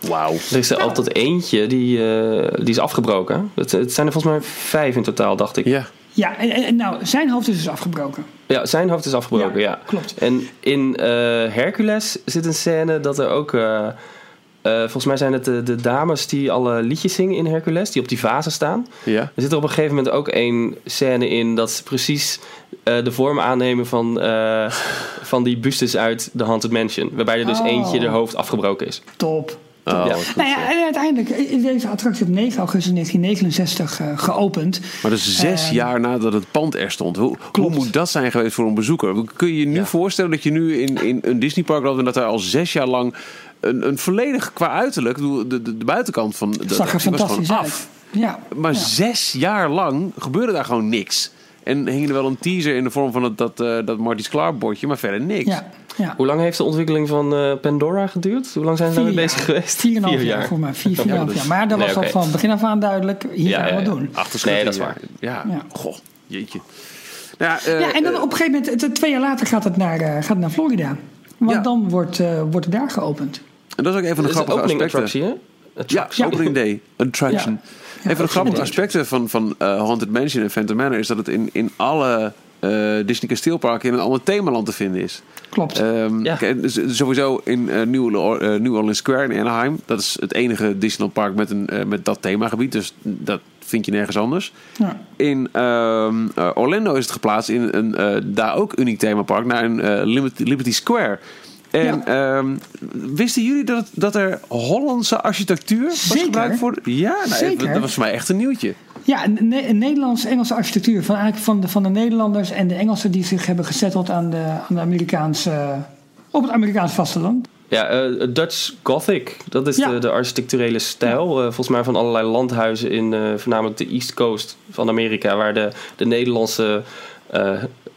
Wauw. Er is er altijd eentje die, eh, die is afgebroken. Het, het zijn er volgens mij vijf in totaal, dacht ik. Ja. Ja, en, nou, zijn hoofd is dus afgebroken. Ja, zijn hoofd is afgebroken, Ja, ja. klopt. En in eh, Hercules zit een scène dat er ook... eh, eh, volgens mij zijn het de, de dames die alle liedjes zingen in Hercules, die op die vazen staan. Ja. Er zit er op een gegeven moment ook één scène in dat ze precies eh, de vorm aannemen van, eh, van die bustes uit The Haunted Mansion. Waarbij er dus Oh. eentje de hoofd afgebroken is. Top. Oh, Ja. wat goed, Nou ja, en uiteindelijk is deze attractie op 9 augustus 1969 eh, geopend. Maar dus zes Ehm, jaar nadat het pand er stond. Hoe, moet dat zijn geweest voor een bezoeker? Kun je je nu Ja. voorstellen dat je nu in, in een Disneypark loopt... en dat er al zes jaar lang een, een volledig qua uiterlijk... De, de, de buitenkant van de Het zag er was fantastisch af. Ja. Maar ja. zes jaar lang gebeurde daar gewoon niks. En hing er wel een teaser in de vorm van het, dat, eh dat Marty's Clark bordje, maar verder niks. Ja, ja. Hoe lang heeft de ontwikkeling van eh, Pandora geduurd? Hoe lang zijn ze daarmee Vier bezig geweest? Vier en een half jaar, voor mij. Vier, vier en een half jaar. Maar dat Nee, was al van begin af aan duidelijk. Hier Ja, gaan we doen. Achterschut Nee, dat is waar. Ja, Ja. goh, jeetje. Nou, ja, eh, Ja, en dan op een gegeven moment, twee jaar later gaat het naar, eh, gaat het naar Florida. Want Ja. dan wordt, eh, wordt het daar geopend. En dat is ook een van de is grappige opening aspecten. attractie, hè? Ja, Attraction. opening day, attraction. Ja. een van de grappige aspecten van, van eh, Haunted Mansion en Phantom Manor is dat het in, in alle eh, Disney kasteelparken in een ander themaland te vinden is. Klopt. Ehm, Ja. dus sowieso in eh, New, New Orleans Square in Anaheim. Dat is het enige Disneyland park met, een, met dat themagebied. Dus dat vind je nergens anders. ja. In ehm, eh, Orlando is het geplaatst in een eh, daar ook uniek themapark. Naar een Liberty Square. En ehm, wisten jullie dat, dat er Hollandse architectuur was Zeker. gebruikt voor? Ja, nou, Zeker. dat was voor mij echt een nieuwtje. Ja, Nederlands-Engelse architectuur. Van, eigenlijk van, de, van de Nederlanders en de Engelsen die zich hebben gezetteld aan de, aan de Amerikaanse, op het Amerikaans vasteland. Ja, eh, Dutch Gothic. Dat is Ja. de, de architecturele stijl. eh, volgens mij van allerlei landhuizen in eh, voornamelijk de East Coast van Amerika. Waar de, de Nederlandse eh,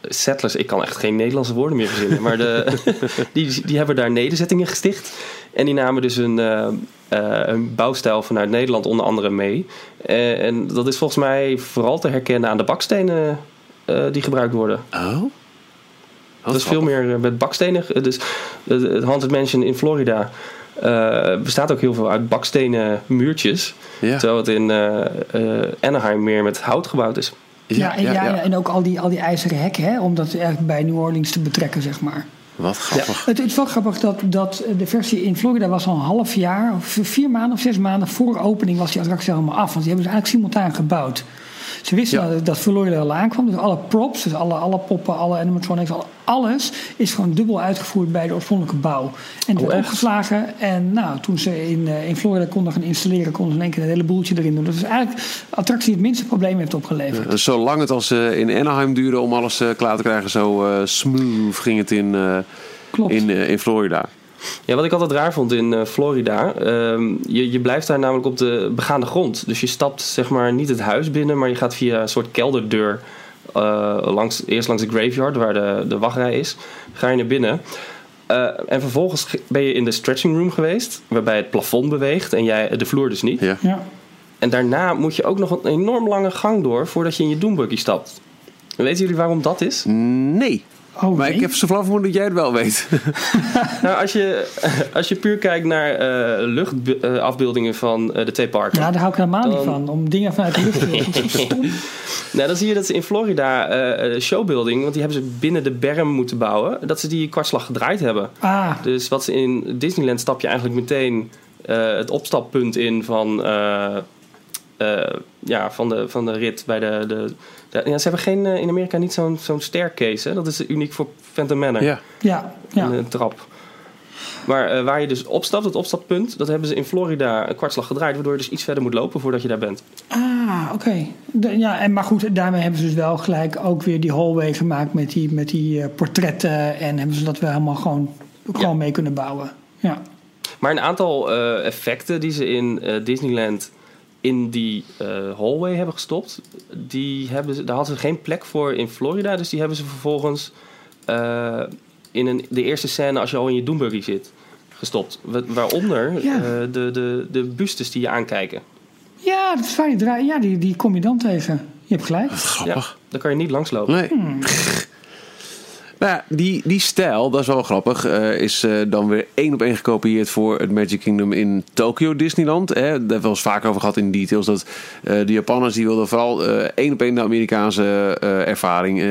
settlers... Ik kan echt geen Nederlandse woorden meer verzinnen. maar de, die, die hebben daar nederzettingen gesticht. En die namen dus een, eh, eh, een bouwstijl vanuit Nederland onder andere mee. Eh, en dat is volgens mij vooral te herkennen aan de bakstenen die gebruikt worden. Oh? Dat is veel meer met bakstenen. Dus het Haunted Mansion in Florida bestaat ook heel veel uit bakstenen muurtjes. Ja. Terwijl het in Anaheim meer met hout gebouwd is. Ja, en, ja, ja, en ook al die, al die ijzeren hekken, hè, om dat eigenlijk bij New Orleans te betrekken, zeg maar. Wat grappig. Het, het is wel grappig dat, dat de versie in Florida was al een half jaar, of vier maanden of zes maanden voor opening was die attractie helemaal af. Want die hebben ze eigenlijk simultaan gebouwd. Ze wisten Ja. dat, dat Florida al aankwam. Dus alle props, dus alle, alle poppen, alle animatronics, alle- alles is gewoon dubbel uitgevoerd bij de oorspronkelijke bouw. En werd echt? opgeslagen. En nou, toen ze in, eh, in Florida konden gaan installeren, konden ze in één keer een hele boeltje erin doen. Dat is eigenlijk attractie die het minste probleem heeft opgeleverd. Dus Zolang het als eh, in Anaheim duurde om alles eh, klaar te krijgen, zo eh, smooth ging het in, eh, Klopt. in, eh, in Florida. Ja, wat ik altijd raar vond in eh, Florida. ehm, je, je blijft daar namelijk op de begaande grond. Dus je stapt zeg maar niet het huis binnen, maar je gaat via een soort kelderdeur. eh, langs, eerst langs de graveyard, waar de, de wachtrij is. Ga je naar binnen. Eh, en vervolgens ben je in de stretching room geweest, waarbij het plafond beweegt en jij de vloer dus niet. Ja. Ja. En daarna moet je ook nog een enorm lange gang door voordat je in je doombuggy stapt. Weten jullie waarom dat is? Nee. Oh, Maar nee? ik heb zo flauw dat jij het wel weet. Nou, als je, als je puur kijkt naar eh, luchtafbeeldingen van eh, de twee parken. Ja, daar hou ik helemaal niet van. Om dingen vanuit de lucht te doen. Nou, dan zie je dat ze in Florida eh, eh, showbuilding, want die hebben ze binnen de berm moeten bouwen, dat ze die kwartslag gedraaid hebben. Ah, Dus wat ze in Disneyland stap je eigenlijk meteen eh, het opstappunt in van, eh, ja, van, de, van de rit bij de. de, de- ja, ze hebben geen, eh, in Amerika niet zo'n zo'n staircase. Hè? Dat is uniek voor Phantom Manor. Ja. ja. ja. Een, trap. Maar eh, waar je dus opstapt, het opstappunt, dat hebben ze in Florida een kwartslag gedraaid, waardoor je dus iets verder moet lopen voordat je daar bent. Ah, oké. Ja, en maar goed, daarmee hebben ze dus wel gelijk ook weer die hallway gemaakt met die, met die eh, portretten. En hebben ze dat wel helemaal gewoon, gewoon mee kunnen bouwen. Ja. Maar een aantal eh, effecten die ze in eh, Disneyland in die eh, hallway hebben gestopt, die hebben ze, daar hadden ze geen plek voor in Florida. Dus die hebben ze vervolgens eh, in een, de eerste scène als je al in je Doombuggy zit gestopt. Wa- Waaronder Ja. eh, de, de, de bustes die je aankijken. Ja, dat is fijn. Ja, die, die kom je dan tegen. Je hebt gelijk. Grappig. Ja, daar kan je niet langslopen. Nee. Nou ja, die, die stijl, dat is wel grappig, uh, is uh, dan weer één op één gekopieerd voor het Magic Kingdom in Tokyo Disneyland. Hè. Daar hebben we eens vaker over gehad in details. Dat uh, de Japanners die wilden vooral één op één de Amerikaanse ervaring.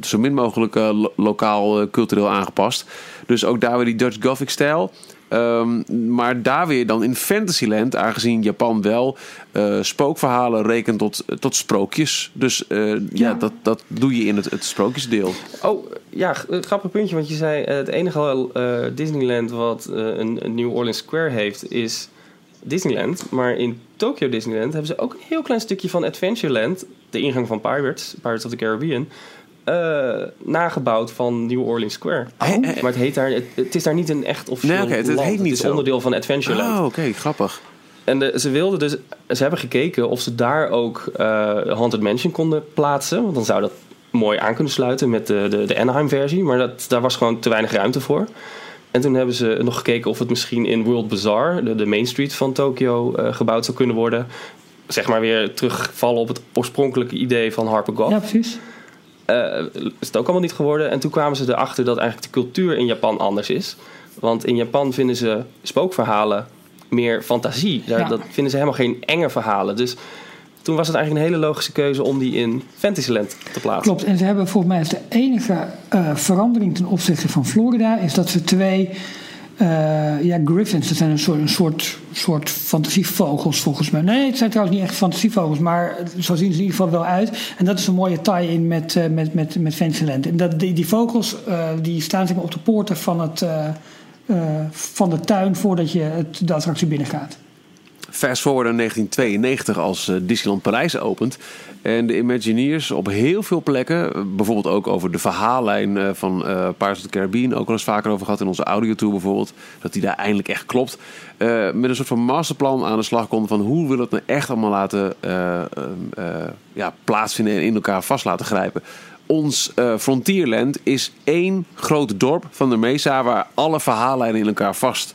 zo min mogelijk lo lokaal cultureel aangepast. Dus ook daar weer die Dutch Gothic stijl. Um, maar daar weer dan in Fantasyland, aangezien Japan wel uh, spookverhalen rekent tot, tot sprookjes. Dus uh, ja. ja, dat, dat doe je in het, het sprookjesdeel. Oh, ja, grappig puntje. Want je zei, het enige uh, Disneyland wat een, een New Orleans Square heeft, is Disneyland. Maar in Tokyo Disneyland hebben ze ook een heel klein stukje van Adventureland. De ingang van Pirates, Pirates of the Caribbean uh, nagebouwd van New Orleans Square. Oh. Maar het, heet daar, het, is daar niet een echt officieel nee, okay, het, het heet niet Het is onderdeel van Adventureland. Oh, oké, grappig. En de, ze wilden dus, ze hebben gekeken of ze daar ook uh, Haunted Mansion konden plaatsen. Want dan zou dat mooi aan kunnen sluiten met de, de, de Anaheim-versie. Maar dat, daar was gewoon te weinig ruimte voor. En toen hebben ze nog gekeken of het misschien in World Bazaar, de, de Main Street van Tokyo, uh, gebouwd zou kunnen worden. Zeg maar weer terugvallen op het oorspronkelijke idee van Harper Goff. Ja, precies. Uh, is het ook allemaal niet geworden. En toen kwamen ze erachter dat eigenlijk de cultuur in Japan anders is. Want in Japan vinden ze spookverhalen meer fantasie. Daar, ja. Dat vinden ze helemaal geen enge verhalen. Dus toen was het eigenlijk een hele logische keuze om die in Fantasyland te plaatsen. Klopt, en ze hebben volgens mij de enige uh, verandering ten opzichte van Florida... is dat ze twee uh, ja, griffins, dat zijn een soort, een soort, soort fantasievogels volgens mij. Nee, het zijn trouwens niet echt fantasievogels, maar zo zien ze in ieder geval wel uit. En dat is een mooie tie-in met, uh, met, met, met Fantasyland. En dat, die, die vogels uh, die staan zeg op de poorten van, het, van de tuin voordat je het, de attractie binnengaat. Fast forward naar 1992 als Disneyland Parijs opent. En de Imagineers op heel veel plekken, bijvoorbeeld ook over de verhaallijn van uh, Pirates of the Caribbean, ook al eens vaker over gehad in onze audiotour bijvoorbeeld, dat die daar eindelijk echt klopt. Met een soort van masterplan aan de slag konden van hoe we dat nou echt allemaal laten ja, plaatsvinden en in elkaar vast laten grijpen. Ons Frontierland is één groot dorp van de Mesa waar alle verhaallijnen in elkaar vast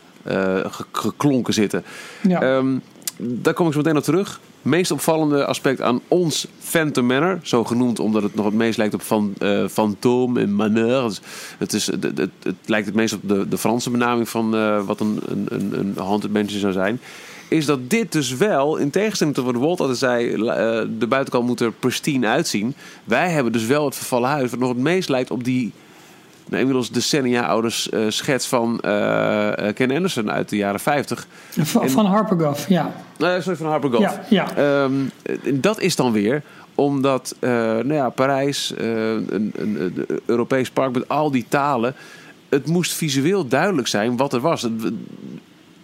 geklonken zitten. Ja. Um, daar kom ik zo meteen op terug meest opvallende aspect aan ons Phantom Manor, zo genoemd omdat het nog het meest lijkt op van, uh, fantôme en maneur. Dus het, is, het, het, het, lijkt het meest op de, de Franse benaming van uh, wat een, een, een, een haunted mansion zou zijn. Is dat dit dus wel, in tegenstelling tot wat Walt altijd zei, uh, de buitenkant moet er pristine uitzien. Wij hebben dus wel het vervallen huis, wat nog het meest lijkt op die nou, inmiddels decennia oude uh, schets van uh, Ken Anderson uit de jaren 50. Van, en, van Harper Goff, ja. sorry, van Harper Goff. Ja, ja. Um, dat is dan weer omdat nou ja, Parijs, een, een, een, Europees park met al die talen. Het moest visueel duidelijk zijn wat er was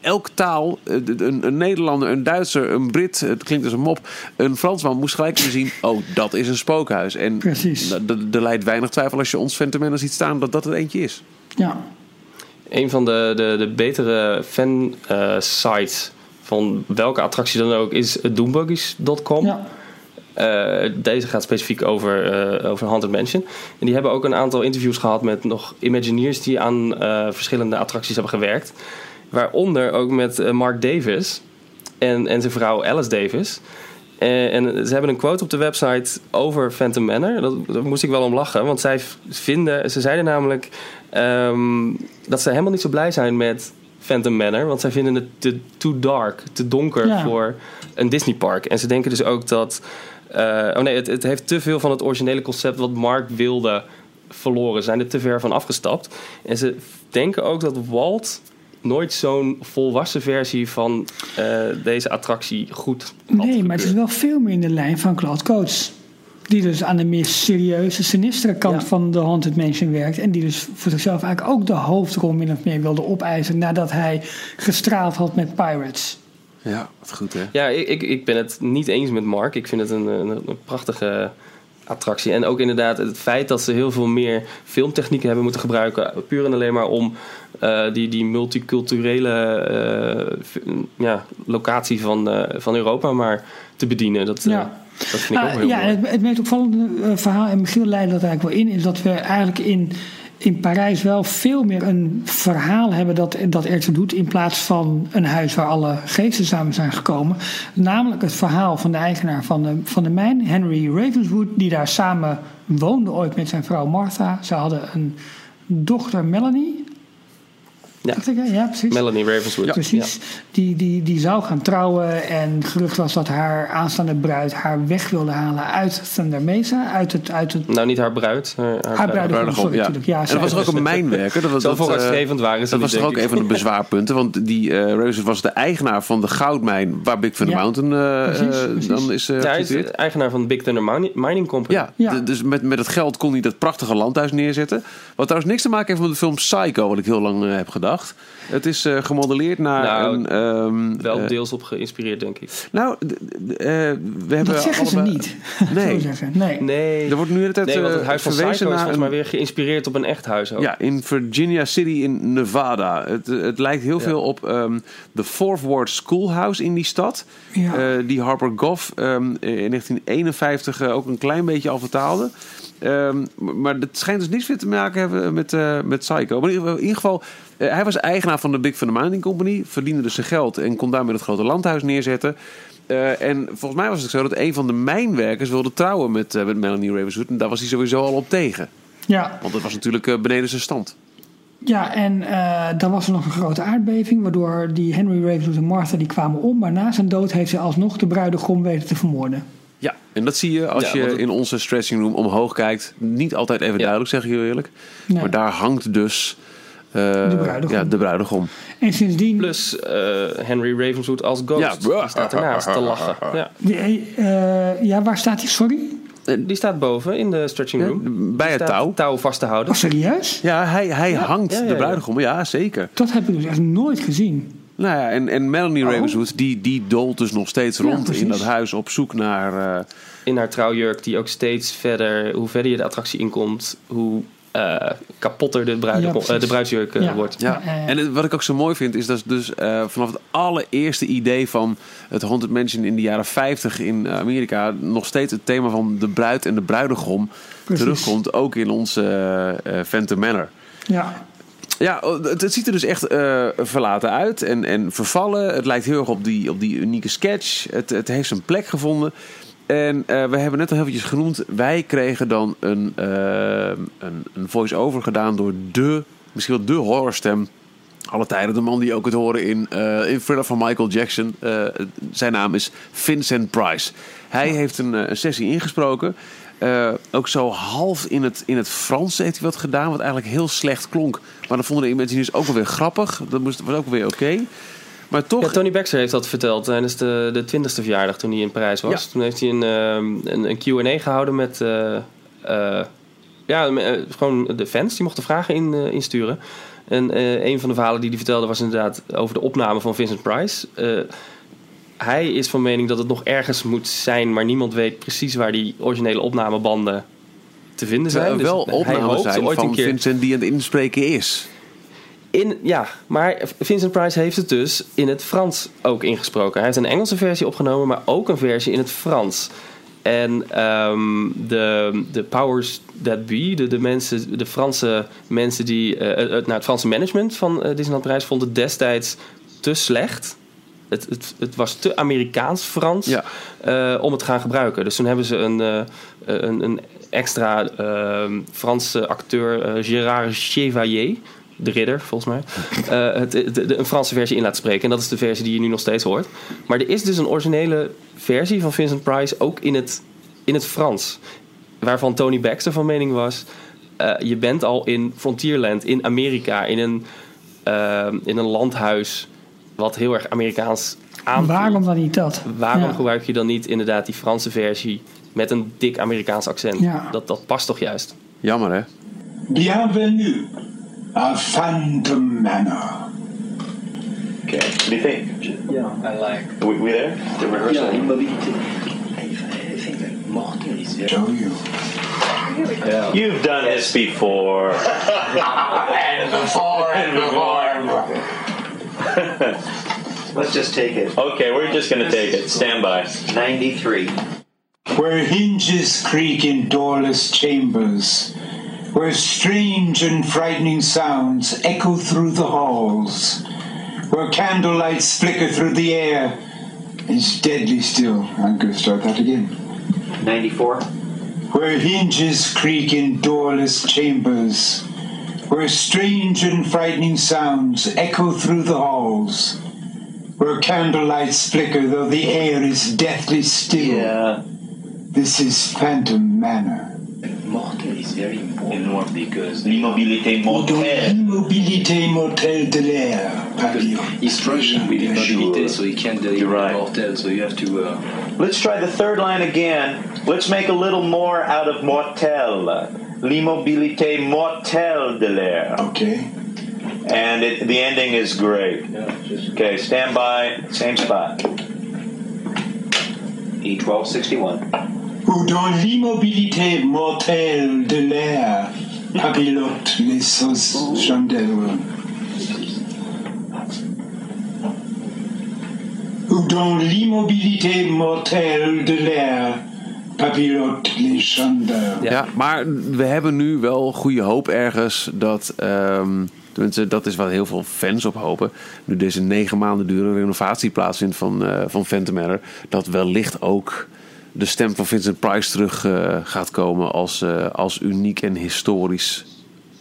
elk taal, een, een, Nederlander, een Duitser, een Brit, het klinkt als een mop, een Fransman moest gelijk zien: oh, dat is een spookhuis. En er leidt weinig twijfel als je ons Fentomena ziet staan dat dat er eentje is. Ja. Een van de, de, de betere fan-sites van welke attractie dan ook is doombuggies.com. Ja. Uh, deze gaat specifiek over, uh, over Haunted Mansion. En die hebben ook een aantal interviews gehad met nog Imagineers die aan uh, verschillende attracties hebben gewerkt. Waaronder ook met eh, Mark Davis en, en zijn vrouw Alice Davis. En, en, ze hebben een quote op de website over Phantom Manor. Dat, daar moest ik wel om lachen. Want zij vinden, ze zeiden namelijk um, dat ze helemaal niet zo blij zijn met Phantom Manor. Want zij vinden het te too dark, te donker ja. voor een Disney park. En ze denken dus ook dat. Uh, oh nee, het, het heeft te veel van het originele concept wat Mark wilde verloren. Ze zijn er te ver van afgestapt. En ze denken ook dat Walt nooit zo'n volwassen versie van uh, deze attractie goed Nee, maar het is wel veel meer in de lijn van Cloud Coats. Die dus aan de meer serieuze, sinistere kant ja. van de Haunted Mansion werkt. En die dus voor zichzelf eigenlijk ook de hoofdrol min of meer wilde opeisen. nadat hij gestraald had met Pirates. Ja, wat goed hè? Ja, ik, ik ben het niet eens met Mark. Ik vind het een, een, een prachtige attractie. En ook inderdaad het feit dat ze heel veel meer filmtechnieken hebben moeten gebruiken. Puur en alleen maar om uh, die, die multiculturele uh, ja, locatie van, uh, van Europa maar te bedienen. Dat, ja. dat vind ik ook ah, heel ja, mooi. Het, het meest opvallende verhaal, en Michiel leidde dat eigenlijk wel in, is dat we eigenlijk in in Parijs wel veel meer een verhaal hebben dat, dat ertoe doet. In plaats van een huis waar alle geesten samen zijn gekomen. Namelijk het verhaal van de eigenaar van de, van de mijn, Henry Ravenswood. Die daar samen woonde ooit met zijn vrouw Martha. Ze hadden een dochter Melanie. Ja. Dacht ik, hè? ja, precies. Melanie Ravenswood. Precies. Die, die, die zou gaan trouwen. En gerucht was dat haar aanstaande bruid haar weg wilde halen uit Thunder Mesa. Uit het, uit het, Nou, niet haar bruid. Haar, haar haar sorry, ja. natuurlijk. Ja, en dat was er ook een mijnwerker. Dat was, Zo dat, eh, waren ze Dat was toch ook een van de bezwaarpunten. Want die eh Rose was de eigenaar van de goudmijn waar Big Thunder Ja, Mountain eh, precies, eh, precies. dan is eh Ja, hij is gesitueerd. eigenaar van Big Thunder Mini- Mining Company. Ja, dus met, met het geld kon hij dat prachtige landhuis neerzetten. Wat trouwens niks te maken heeft met de film Psycho, wat ik heel lang eh, heb Het is eh, gemodelleerd naar Nou, een... ehm, Wel eh, deels op geïnspireerd, denk ik. nou, eh, we hebben Dat zeggen ze niet. Nee. Nee. Nee, Er wordt nu de hele tijd nee want het huis van Psycho is verwezen volgens mij weer geïnspireerd op een echt huis ook. Ja, in Virginia City in Nevada. Het, het lijkt heel veel op ehm, de Fourth Ward Schoolhouse in die stad. Ja. Eh, die Harper Goff ehm, in 1951 eh, ook een klein beetje al vertaalde. Ehm, maar het schijnt dus niets meer te maken hebben met, eh, met Psycho. Maar in ieder geval, eh, hij was eigenaar van de Big Thunder Mining Company. Verdiende dus zijn geld en kon daarmee het grote landhuis neerzetten. Eh, en volgens mij was het zo dat een van de mijnwerkers wilde trouwen met, eh, met Melanie Ravenswood. En daar was hij sowieso al op tegen. Ja, Want dat was natuurlijk eh, beneden zijn stand. ja en eh, dan was er nog een grote aardbeving. Waardoor die Henry Ravenswood en Martha die kwamen om. Maar na zijn dood heeft hij alsnog de bruidegom weten te vermoorden. Ja, en dat zie je als Ja, je het- in onze stretching room omhoog kijkt. Niet altijd even duidelijk, zeg ik heel eerlijk. Nee. Maar daar hangt dus De bruidegom. Ja, de bruidegom. En sindsdien... Plus eh, Henry Ravenswood als ghost. Ja. Die staat ernaast te lachen. Ja. Die, eh, ja, waar staat hij? Sorry? Die staat boven in de stretching room. bij Die het touw. touw vast te houden. Oh, serieus? Ja, hij, hij hangt ja, ja, de bruidegom. Ja, zeker. Dat heb ik dus echt nooit gezien. Nou ja, en, en Melanie Oh. Ravenswood, die, die dolt dus nog steeds Ja, rond in dat huis op zoek naar... eh, In haar trouwjurk die ook steeds verder... Hoe verder je de attractie inkomt... Hoe eh, kapotter de, Ja, eh, de bruidsjurk eh, Ja. wordt. Ja, en het- wat ik ook zo mooi vind is dat dus eh, vanaf het allereerste idee van het Haunted Mansion in de jaren 50 in Amerika nog steeds het thema van de bruid en de bruidegom Precies. terugkomt, ook in onze eh eh, Phantom Manor. Ja, Ja, het, het ziet er dus echt eh, verlaten uit en, en vervallen. Het lijkt heel erg op die, op die unieke sketch. Het, het heeft zijn plek gevonden. En eh, we hebben net al heel eventjes genoemd. Wij kregen dan een, eh, een, een voice-over gedaan door de, misschien wel de horrorstem. Alle tijden. De man die ook kunt horen in, eh in Thriller van Michael Jackson. Zijn naam is Vincent Price. Hij heeft een, een sessie ingesproken. Ook zo half in het, in het Frans heeft hij wat gedaan, wat eigenlijk heel slecht klonk. Maar dat vonden de Imagineers ook wel weer grappig. Dat moest, was ook weer oké. Maar toch, Ja, Tony Baxter heeft dat verteld tijdens de, de 20ste verjaardag toen hij in Parijs was. Ja. Toen heeft hij een, ehm, een, een Q&A gehouden met eh, eh, ja, eh, gewoon de fans. Die mochten vragen in, eh, insturen. En eh, een van de verhalen die hij vertelde was inderdaad over de opname van Vincent Price. Eh, hij is van mening dat het nog ergens moet zijn, maar niemand weet precies waar die originele opnamebanden te vinden zijn. er Dus wel opnames hoopt zijn ooit van een keer Vincent die aan het inspreken is. In, ja, maar Vincent Price heeft het dus in het Frans ook ingesproken. Hij heeft een Engelse versie opgenomen, maar ook een versie in het Frans. En ehm, de, de powers that be, de, de, mensen, de Franse mensen die. eh, het, nou, het Franse management van eh, Disneyland Parijs vond het destijds te slecht. Het, het, het was te Amerikaans-Frans Ja. eh, om het te gaan gebruiken. Dus toen hebben ze een, eh, een, een extra ehm, Franse acteur, eh, Gérard Chevalier, de ridder volgens mij, eh, het, de, de- een Franse versie in laten spreken. En dat is de versie die je nu nog steeds hoort. Maar er is dus een originele versie van Vincent Price ook in het, in het Frans. Waarvan Tony Baxter van mening was... eh, je bent al in Frontierland, in Amerika, in een, eh, in een landhuis... wat heel erg Amerikaans aanvoelt. waarom dan niet dat? Waarom Ja. gebruik je dan niet inderdaad die Franse versie... met een dik Amerikaans accent? Ja. Dat, dat past toch juist? Jammer hè? Bienvenue à Phantom Manor. Okay. What do you think? Yeah, I like. Are we, we there? The rehearsal? Ja, mobility. Ik vind het mocht niet. Show you. You've done this before. And before and before. Let's just take it. Okay, we're just gonna take it. Stand by. 93. Where hinges creak in doorless chambers, where strange and frightening sounds echo through the halls, where candlelights flicker through the air, is deadly still. I'm going to start that again. 94. Where hinges creak in doorless chambers, where strange and frightening sounds echo through the halls, where candlelights flicker though the air is deathly still. Yeah. This is Phantom Manor is very important because l'immobilité mortelle. Mortelle de l'air. He's struggling with immobilité, so he can't deliver right. So you have to. Uh... Let's try the third line again. Let's make a little more out of mortel. L'immobilité mortelle de l'air. Okay. And it, the ending is great. Yeah, just... Okay, stand by, same spot. E1261. où dans l'immobilité mortelle de l'air papillote les chandelles. Où dans l'immobilité mortelle de l'air Papillot chandelles. Ja, maar we hebben nu wel goede hoop ergens dat. Um, tenminste, dat is wat heel veel fans op hopen. Nu deze negen maanden durende renovatie plaatsvindt van, uh, van Phantom Dat wellicht ook de stem van Vincent Price terug eh, gaat komen als, eh, als uniek en historisch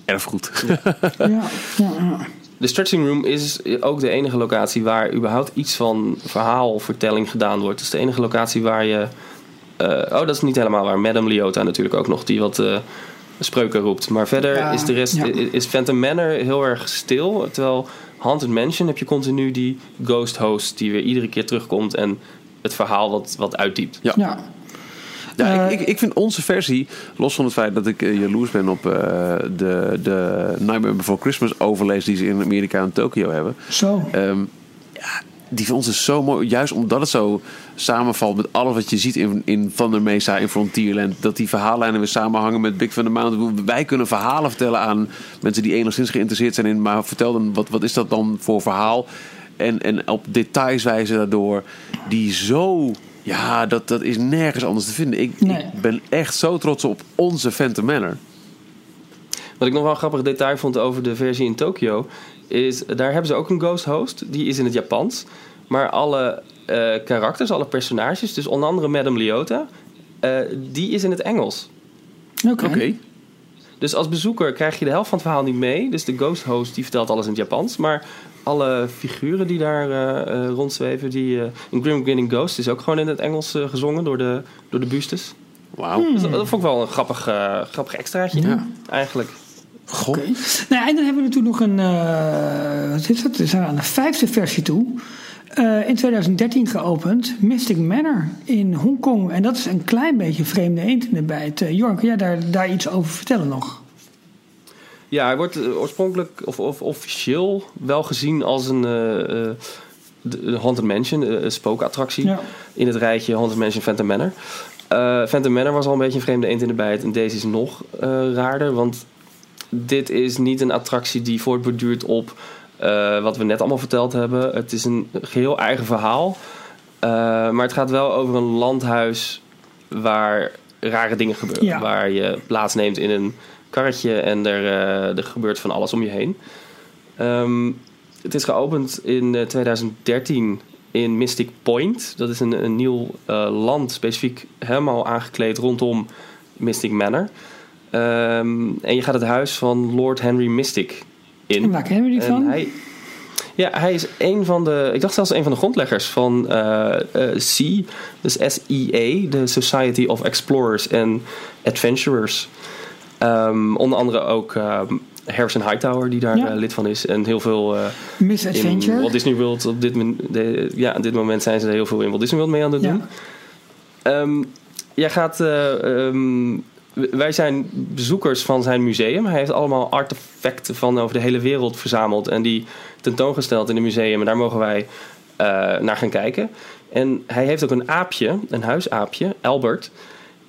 erfgoed. Ja, ja, ja. De stretching room is ook de enige locatie waar überhaupt iets van verhaalvertelling gedaan wordt. Het is de enige locatie waar je. eh, oh, dat is niet helemaal waar. Madame Leota natuurlijk ook nog, die wat eh, spreuken roept. Maar verder Ja, is de rest. ja. Is Phantom Manor heel erg stil. Terwijl Haunted Mansion heb je continu die ghost host die weer iedere keer terugkomt en het verhaal wat, wat uitdiept. Ja. ja. Ja, Eh, ik, ik, ik vind onze versie, los van het feit dat ik eh, jaloers ben op eh, de, de Nightmare Before Christmas overlees die ze in Amerika en Tokio hebben. Zo. Ehm, ja, die van ons is zo mooi. Juist omdat het zo samenvalt met alles wat je ziet in, in Thunder Mesa, in Frontierland. Dat die verhaallijnen weer samenhangen met Big Thunder Mountain. Wij kunnen verhalen vertellen aan mensen die enigszins geïnteresseerd zijn in. Maar vertel dan, wat, wat is dat dan voor verhaal? En, en op details wijzen daardoor. Die zo... Ja, dat, dat is nergens anders te vinden. Ik, Nee. ik ben echt zo trots op onze Phantom Manor. Wat ik nog wel een grappig detail vond over de versie in Tokio, is daar hebben ze ook een ghost host. Die is in het Japans. Maar alle eh, karakters, alle personages, dus onder andere Madame Leota, eh, die is in het Engels. Oké. Oké. Dus als bezoeker krijg je de helft van het verhaal niet mee. Dus de ghost host die vertelt alles in het Japans. Maar alle figuren die daar eh, eh, rondzweven, die eh in Grim Grinning Ghost is ook gewoon in het Engels gezongen door de, door de bustes. Wauw. Dus dat, dat vond ik wel een grappig, eh, grappig extraatje. Ja. Eigenlijk. Goh. Nou, en dan hebben we natuurlijk nog een. eh, wat is dat? We zijn aan de vijfde versie toe. Eh, in 2013 geopend. Mystic Manor in Hongkong. En dat is een klein beetje vreemde eend in de bijt. Uh, Jorn, kun jij daar, daar iets over vertellen nog? Ja, hij wordt eh, oorspronkelijk of, of officieel wel gezien als een de Haunted Mansion, een spookattractie Ja. in het rijtje Haunted Mansion Phantom Manor. Phantom Manor was al een beetje een vreemde eend in de bijt en deze is nog raarder, want dit is niet een attractie die voortborduurt op wat we net allemaal verteld hebben. Het is een geheel eigen verhaal, maar het gaat wel over een landhuis waar rare dingen gebeuren. Ja. Waar je plaatsneemt in een karretje en er, eh, er gebeurt van alles om je heen. Ehm, het is geopend in eh, 2013 in Mystic Point. Dat is een, een nieuw eh, land, specifiek helemaal aangekleed rondom Mystic Manor. Ehm, en je gaat het huis van Lord Henry Mystic in. En waar kennen we die En van? hij, ja, hij is een van de, ik dacht zelfs een van de grondleggers van eh eh, SEA, dus SEA, de Society of Explorers and Adventurers. Ehm, onder andere ook ehm, Harrison Hightower, die daar Ja. eh, lid van is. En heel veel eh, Misadventure. in Walt Disney World. Op dit, de, ja, op dit moment zijn ze er heel veel in Walt Disney World mee aan het doen. Ja. Ehm, jij gaat. eh, wij zijn bezoekers van zijn museum. Hij heeft allemaal artefacten van over de hele wereld verzameld en die tentoongesteld in het museum. En daar mogen wij naar gaan kijken. En hij heeft ook een aapje, een huisaapje, Albert.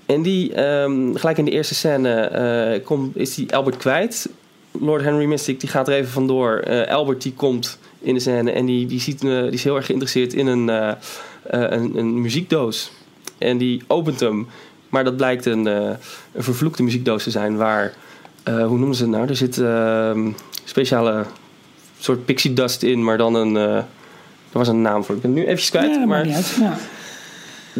En die, ehm, gelijk in de eerste scène, eh, komt, is die Albert kwijt. Lord Henry Mystic die gaat er even vandoor. Eh Albert die komt in de scène en die, die, ziet, eh, die is heel erg geïnteresseerd in een, een, een muziekdoos. En die opent hem. Maar dat blijkt een, een vervloekte muziekdoos te zijn waar hoe noemen ze het nou? Er zit ehm, speciale soort pixie dust in, maar dan een. er was een naam voor. Ik ben nu even kwijt. Ja, maar maakt niet uit. Ja.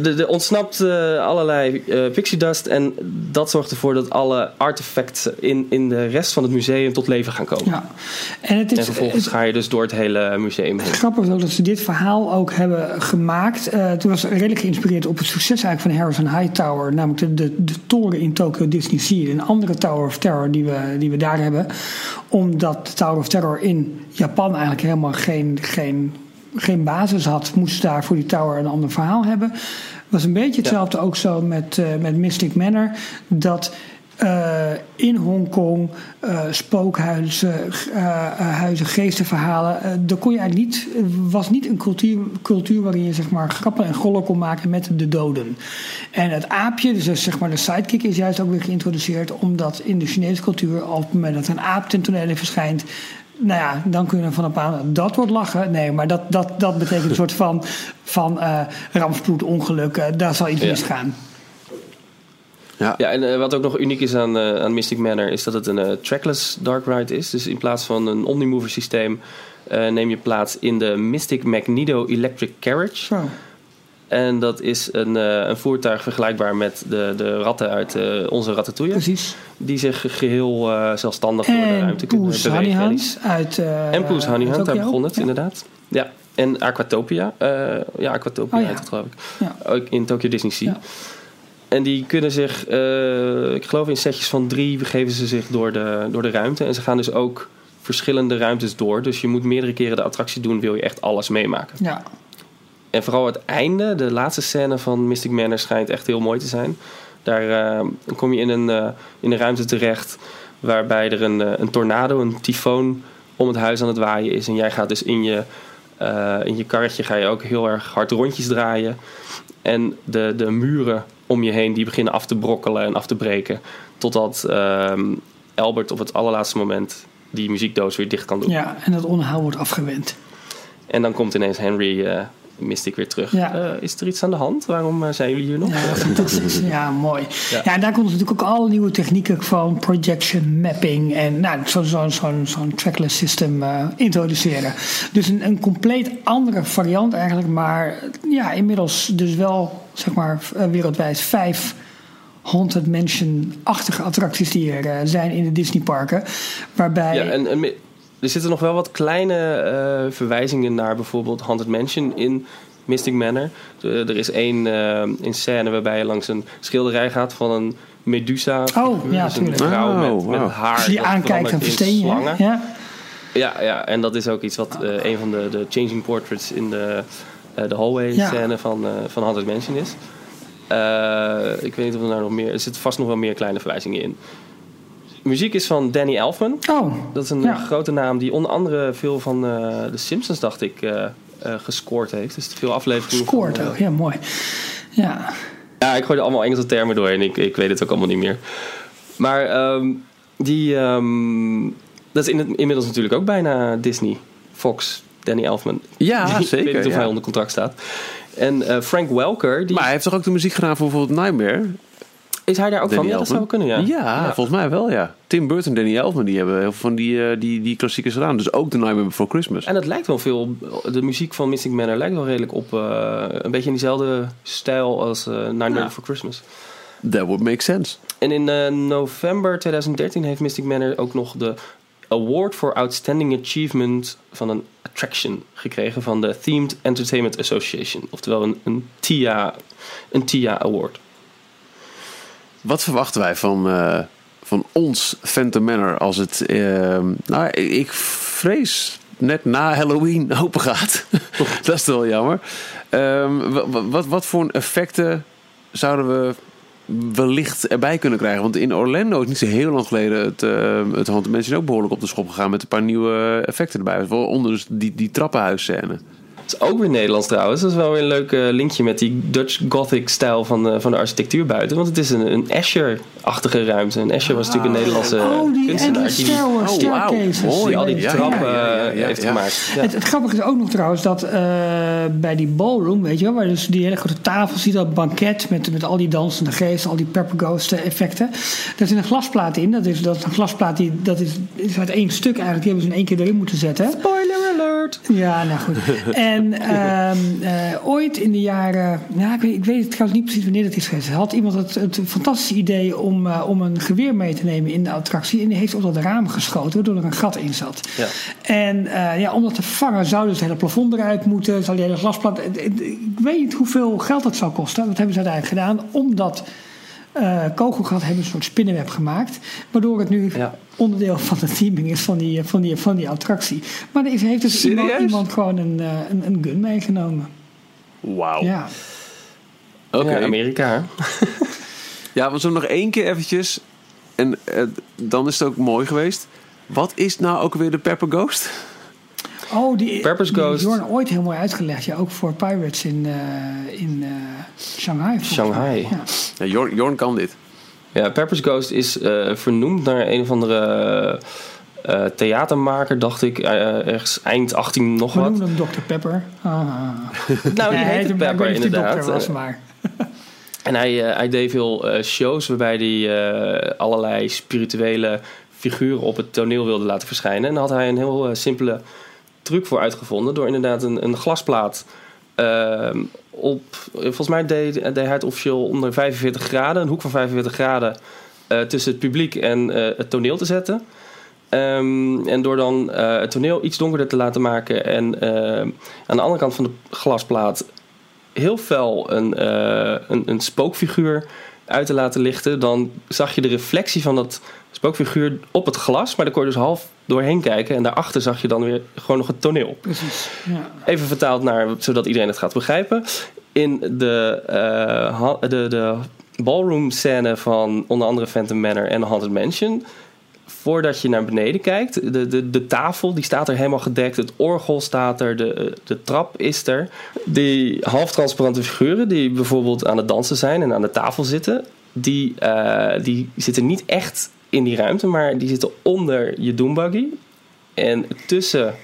Er, ontsnapt eh, allerlei eh, pixie dust. En dat zorgt ervoor dat alle artefacten in, in de rest van het museum tot leven gaan komen. Ja. En het is, en vervolgens het- ga je dus door het hele museum heen. Grappig ook dat ze dit verhaal ook hebben gemaakt. Eh toen was redelijk geïnspireerd op het succes eigenlijk van de Harrison Hightower. Namelijk de, de, de toren in Tokyo Disney Sea. Een andere Tower of Terror die we, die we daar hebben. Omdat de Tower of Terror in Japan eigenlijk helemaal geen, geen, geen basis had. Moesten ze daar voor die tower een ander verhaal hebben. was een beetje hetzelfde ook zo met, eh, met Mystic Manor. Dat eh, in Hongkong eh, spookhuizen, huizen, geestenverhalen. daar kon je eigenlijk niet, was niet een cultuur, cultuur waarin je zeg maar, grappen en gollen kon maken met de doden. En het aapje, dus zeg maar de sidekick, is juist ook weer geïntroduceerd. Omdat in de Chinese cultuur, op het moment dat een aap ten tonele verschijnt. Nou ja, dan kun je ervan op aan, dat wordt lachen. Nee, maar dat, dat, dat betekent een soort van, van eh rampspoed, ongeluk. eh, daar zal iets Ja. misgaan. Ja. Ja, en eh, wat ook nog uniek is aan, eh, aan Mystic Manor is dat het een trackless dark ride is. Dus in plaats van een Omnimover systeem eh, neem je plaats in de Mystic Magneto Electric Carriage. En dat is een, eh, een voertuig vergelijkbaar met de, de ratten uit eh, onze Ratatouille. Precies. Die zich geheel eh, zelfstandig door de ruimte kunnen bewegen. Honeyhound uit En Poes Honeyhound, daar begon het Ja. inderdaad. Ja, en Aquatopia. ja, Aquatopia Oh, ja. heet het geloof ik. Ja. Ook in Tokyo Disney Sea. Ja. En die kunnen zich, ik geloof in setjes van drie, begeven ze zich door de, door de ruimte. En ze gaan dus ook verschillende ruimtes door. Dus je moet meerdere keren de attractie doen, wil je echt alles meemaken. Ja. En vooral het einde, de laatste scène van Mystic Manor schijnt echt heel mooi te zijn. Daar eh, kom je in een, eh, in een ruimte terecht waarbij er een, eh, een tornado, een tyfoon om het huis aan het waaien is. En jij gaat dus in je, in je karretje ga je ook heel erg hard rondjes draaien. En de, de muren om je heen die beginnen af te brokkelen en af te breken. Totdat ehm, Albert op het allerlaatste moment die muziekdoos weer dicht kan doen. ja, en dat onderhoud wordt afgewend. En dan komt ineens Henry eh, Mystic weer terug. Ja. Eh, is er iets aan de hand? Waarom eh, zijn jullie hier nog? Ja, fantastisch. Ja, mooi. Ja. Ja. en daar komt natuurlijk ook alle nieuwe technieken van projection mapping en nou, zo'n zo, zo, zo'n trackless system eh, introduceren. Dus een, een compleet andere variant eigenlijk, maar ja, inmiddels dus wel zeg maar wereldwijd vijf Haunted Mansion-achtige attracties die er zijn in de Disneyparken. Waarbij Ja, en, er zitten nog wel wat kleine eh, verwijzingen naar bijvoorbeeld Haunted Mansion in Mystic Manor. De- er is één eh, in scène waarbij je langs een schilderij gaat van een Medusa. Oh, ja, dus een tuurlijk. vrouw Oh, met, met wauw. haar. als je die aankijkt, in versteen. Ja. Ja, ja, en dat is ook iets wat eh, een van de, de changing portraits in de, eh, de hallway Ja. scène van, eh van Haunted Mansion is. Eh, ik weet niet of er nou nog meer... Er zitten vast nog wel meer kleine verwijzingen in. Muziek is van Danny Elfman. Oh, Dat is een Ja. grote naam die onder andere veel van eh The Simpsons, dacht ik, eh, eh, gescoord heeft. Dus veel afleveringen. eh, ook. Ja, mooi. Ja. ja, ik gooi er allemaal Engelse termen door en ik, ik weet het ook allemaal niet meer. Maar ehm, die, ehm, dat is in het, inmiddels natuurlijk ook bijna Disney, Fox, Danny Elfman. Ja, Ik weet zeker. niet of ja. hij onder contract staat. En eh, Frank Welker, die, Maar hij heeft toch ook de muziek gedaan voor bijvoorbeeld Nightmare? Is hij daar ook Danny van? Ja, dat zou kunnen, ja. Ja, volgens mij wel, ja. Tim Burton en Danny Elfman, die hebben heel veel van die, eh, die, die klassiekers gedaan. Dus ook The Nightmare Before Christmas. En het lijkt wel veel, de muziek van Mystic Manor lijkt wel redelijk op eh, een beetje in diezelfde stijl als eh Nightmare Ja. Before Christmas. That would make sense. En in november 2013 heeft Mystic Manor ook nog de Award for Outstanding Achievement van een attraction gekregen van de Themed Entertainment Association. Oftewel een, een TIA, een TIA Award. Wat verwachten wij van, eh, van ons Phantom Manor als het... eh, nou, ik vrees net na Halloween open gaat. dat is toch wel jammer. Ehm, wa- wa- wat, wat voor effecten zouden we wellicht erbij kunnen krijgen? Want in Orlando is niet zo heel lang geleden het, eh het Haunted Mansion ook behoorlijk op de schop gegaan met een paar nieuwe effecten erbij. Waaronder dus die, die trappenhuisscène. Is ook weer Nederlands trouwens. Dat is wel weer een leuk eh, linkje met die Dutch Gothic-stijl van, de, van de architectuur buiten. Want het is een, een Escher-achtige ruimte. En Escher was natuurlijk een Nederlandse oh, die kunstenaar. Die, oh, staircases. die al die Ja, trappen ja, ja, eh, ja, heeft ja. gemaakt. Ja. Het, het grappige is ook nog trouwens dat eh, bij die ballroom, weet je wel, waar dus die hele grote tafel ziet, dat banket met, met al die dansende geesten, al die pepper ghost eh, effecten. Daar zit een glasplaat in. Dat is, dat is een glasplaat die dat is, is uit één stuk eigenlijk. Die hebben ze in één keer erin moeten zetten. Spoiler Ja, nou goed. En ehm, eh, ooit in de jaren, ja, ik, weet, ik weet trouwens niet precies wanneer dat is geweest. Had iemand het, het fantastische idee om, eh, om een geweer mee te nemen in de attractie. En die heeft op dat raam geschoten, waardoor er een gat in zat. Ja. En eh, ja, om dat te vangen zou dus het hele plafond eruit moeten. Zou die hele glasplaat. het- het- Ik weet niet hoeveel geld dat zou kosten. Dat hebben ze uiteindelijk gedaan. Omdat eh kogelgat hebben een soort spinnenweb gemaakt. Waardoor het nu Ja. onderdeel van de teaming is van die, van die, van die attractie. Maar er is, heeft dus iemand, gewoon een, eh, een, een gun meegenomen. Wauw. Ja. Oké. Ja, Amerika. hè? Ja, we zullen nog één keer eventjes. En eh, dan is het ook mooi geweest. Wat is nou ook weer de Pepper Ghost? Oh, die, Purpose die Ghost. Jorn ooit heel mooi uitgelegd. Ja, ook voor Pirates in, eh, in eh, Shanghai. Shanghai. Ja. Ja, Jorn, Jorn kan dit. Ja, Pepper's Ghost is eh, vernoemd naar een of andere eh, theatermaker, dacht ik, eh, ergens eind 18 nog We wat. noemen hem Dr. Pepper. Ah. Nou, die Nee, heette ik weet Pepper die inderdaad. dokter was, maar... En hij, eh, hij deed veel eh, shows waarbij hij eh, allerlei spirituele figuren op het toneel wilde laten verschijnen. En daar had hij een heel simpele truc voor uitgevonden. Door inderdaad een, een glasplaat ehm, op... Volgens mij deed, deed hij het officieel onder 45 graden. Een hoek van 45 graden eh, tussen het publiek en eh, het toneel te zetten. Ehm, en door dan eh, het toneel iets donkerder te laten maken en aan de andere kant van de glasplaat heel fel een, een, een spookfiguur uit te laten lichten, dan zag je de reflectie van dat spookfiguur op het glas, maar daar kon je dus half doorheen kijken en daarachter zag je dan weer gewoon nog het toneel. Precies. Ja. Even vertaald naar, zodat iedereen het gaat begrijpen. In de, eh, de, de ballroom scène van onder andere Phantom Manor en Haunted Mansion. Voordat je naar beneden kijkt, de, de, de tafel die staat er helemaal gedekt. Het orgel staat er, de, de trap is er. Die halftransparante figuren die bijvoorbeeld aan het dansen zijn en aan de tafel zitten. Die, eh, die zitten niet echt in die ruimte, maar die zitten onder je doombuggy. En tussen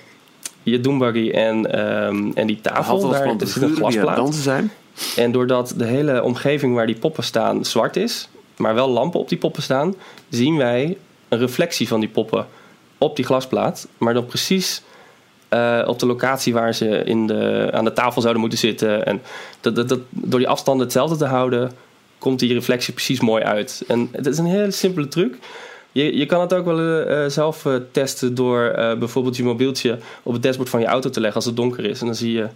je doombuggy en, ehm, en die tafel, daar zit een figuren die aan het glasplaat. dansen zijn. En doordat de hele omgeving waar die poppen staan zwart is, maar wel lampen op die poppen staan, zien wij een reflectie van die poppen op die glasplaat. Maar dan precies eh, op de locatie waar ze in de, aan de tafel zouden moeten zitten. En dat, dat, dat, door die afstanden hetzelfde te houden, komt die reflectie precies mooi uit. En het is een hele simpele truc. Je, je kan het ook wel eh, zelf eh, testen door bijvoorbeeld je mobieltje op het dashboard van je auto te leggen als het donker is. En dan zie je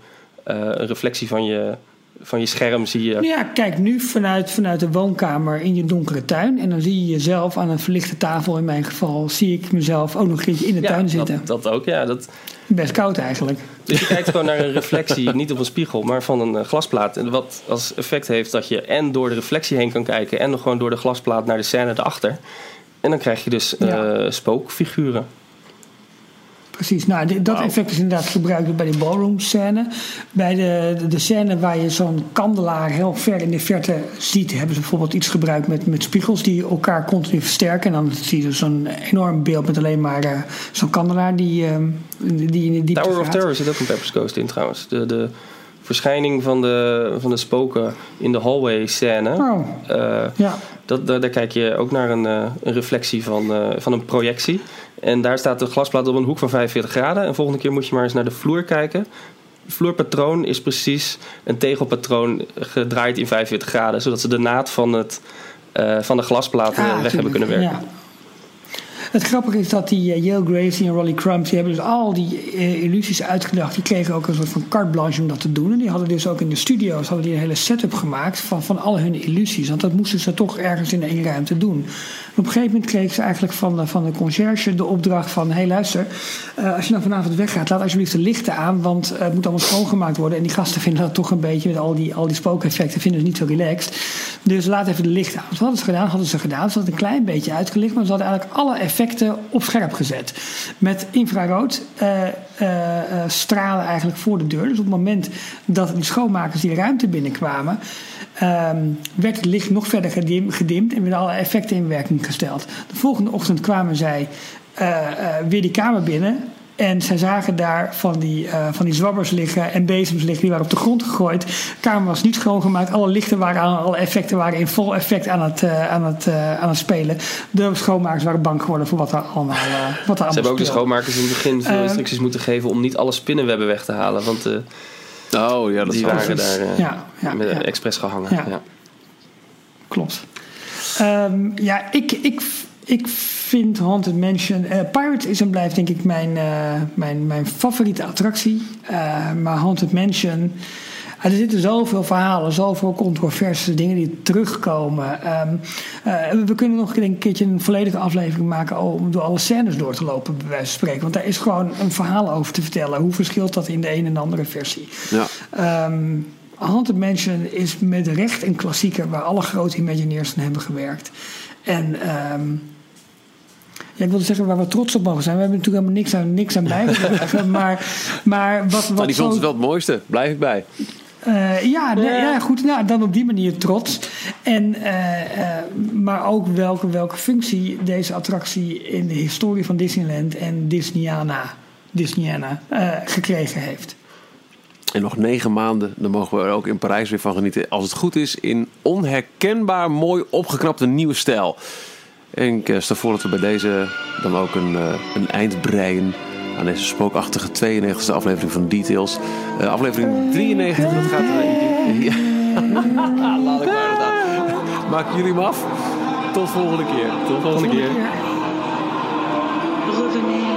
een reflectie van je, van je scherm. Zie je. Ja, kijk nu vanuit, vanuit de woonkamer in je donkere tuin. En dan zie je jezelf aan een verlichte tafel. In mijn geval zie ik mezelf ook nog een keertje in de Ja, tuin zitten. Dat, dat ook, ja. Dat, Best koud eigenlijk. dus je kijkt gewoon naar een reflectie, niet op een spiegel, maar van een eh, glasplaat. En wat als effect heeft dat je en door de reflectie heen kan kijken en nog gewoon door de glasplaat naar de scène erachter. En dan krijg je dus eh, spookfiguren. Precies, nou, dat effect is inderdaad gebruikt bij de ballroom scène. Bij de, de, de scène waar je zo'n kandelaar heel ver in de verte ziet, hebben ze bijvoorbeeld iets gebruikt met, met spiegels die elkaar continu versterken. En dan zie je dus zo'n enorm beeld met alleen maar eh, zo'n kandelaar die, eh, die in de diepte Tower of. Terror zit ook een Pepper's Ghost in trouwens. De, de verschijning van de, van de spoken in de hallway scène. Oh, Eh, ja. Dat, daar, daar kijk je ook naar een, eh, een reflectie van, van een projectie. En daar staat de glasplaat op een hoek van 45 graden. En volgende keer moet je maar eens naar de vloer kijken. Het vloerpatroon is precies een tegelpatroon gedraaid in 45 graden. Zodat ze de naad van, het, eh, van de glasplaat eh, Ah, weg hebben kunnen werken. ja. Het grappige is dat die eh, Yale Gracie en Rolly Crump... die hebben dus al die eh, illusies uitgedacht. Die kregen ook een soort van carte blanche om dat te doen. En die hadden dus ook in de studio's hadden die een hele setup gemaakt... van, van al hun illusies. Want dat moesten ze toch ergens in één ruimte doen. En op een gegeven moment kregen ze eigenlijk van, de- van de conciërge de opdracht van... hé luister, eh, als je nou vanavond weggaat... laat alsjeblieft de lichten aan, want eh, het moet allemaal schoongemaakt worden. En die gasten vinden dat toch een beetje... met al die, al die spookeffecten vinden ze niet zo relaxed. Dus laat even de licht aan. Wat hadden ze gedaan? Hadden ze gedaan. Ze hadden een klein beetje uitgelicht, maar ze hadden eigenlijk alle effecten op scherp gezet. Met infrarood uh, uh, stralen eigenlijk voor de deur. Dus op het moment dat die schoonmakers die ruimte binnenkwamen, um, werd het licht nog verder gedimd en werden alle effecten in werking gesteld. De volgende ochtend kwamen zij weer die kamer binnen. En zij zagen daar van die, uh, van die zwabbers liggen en bezems liggen. Die waren op de grond gegooid. De kamer was niet schoongemaakt. Alle lichten waren aan, alle effecten waren in vol effect aan het, uh, aan het, uh, aan het spelen. De schoonmakers waren bang geworden voor wat er allemaal, wat er allemaal Ze hebben ook de schoonmakers in het begin veel instructies moeten geven om niet alle spinnenwebben weg te halen. Want oh, ja, dat die waren daar ja, ja, met ja. expres gehangen. Ja. Klopt. Um, ja, ik, ik, ik vind Haunted Mansion. Uh, Pirates is en blijft denk ik mijn, uh, mijn, mijn favoriete attractie. Uh, maar Haunted Mansion. er zitten zoveel verhalen, zoveel controverse dingen die terugkomen. Um, we kunnen nog denk een keertje een volledige aflevering maken om door alle scènes door te lopen, bij wijze van spreken. Want daar is gewoon een verhaal over te vertellen. Hoe verschilt dat in de een en andere versie? Ja. Um, Haunted Mansion is met recht een klassieker waar alle grote Imagineers aan hebben gewerkt. En um, ja, ik wilde zeggen waar we trots op mogen zijn. We hebben natuurlijk helemaal niks aan, niks aan bijgedragen. maar, maar wat, wat nou, die vond het wel het mooiste. Blijf ik bij. Uh, ja, nee, ja, goed. Nou, dan op die manier trots. En, uh, uh, maar ook welke, welke functie deze attractie in de historie van Disneyland en Disneyana, Disneyana gekregen heeft. En nog negen maanden, dan mogen we er ook in Parijs weer van genieten. Als het goed is, in onherkenbaar mooi opgeknapte nieuwe stijl. En ik stel voor dat we bij deze dan ook een, uh, een eind breien aan deze spookachtige 92e aflevering van Details. Uh, aflevering 93, dat gaat er. Laat ik maar dat Maak jullie hem af. Tot volgende keer. Tot volgende keer. Revenez.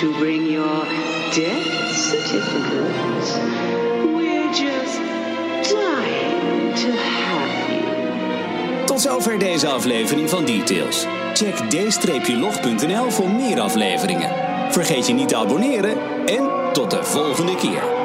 To bring your death certificates. We're just dying to have you. Tot zover deze aflevering van Details. Check d-log.nl voor meer afleveringen. Vergeet je niet te abonneren en tot de volgende keer.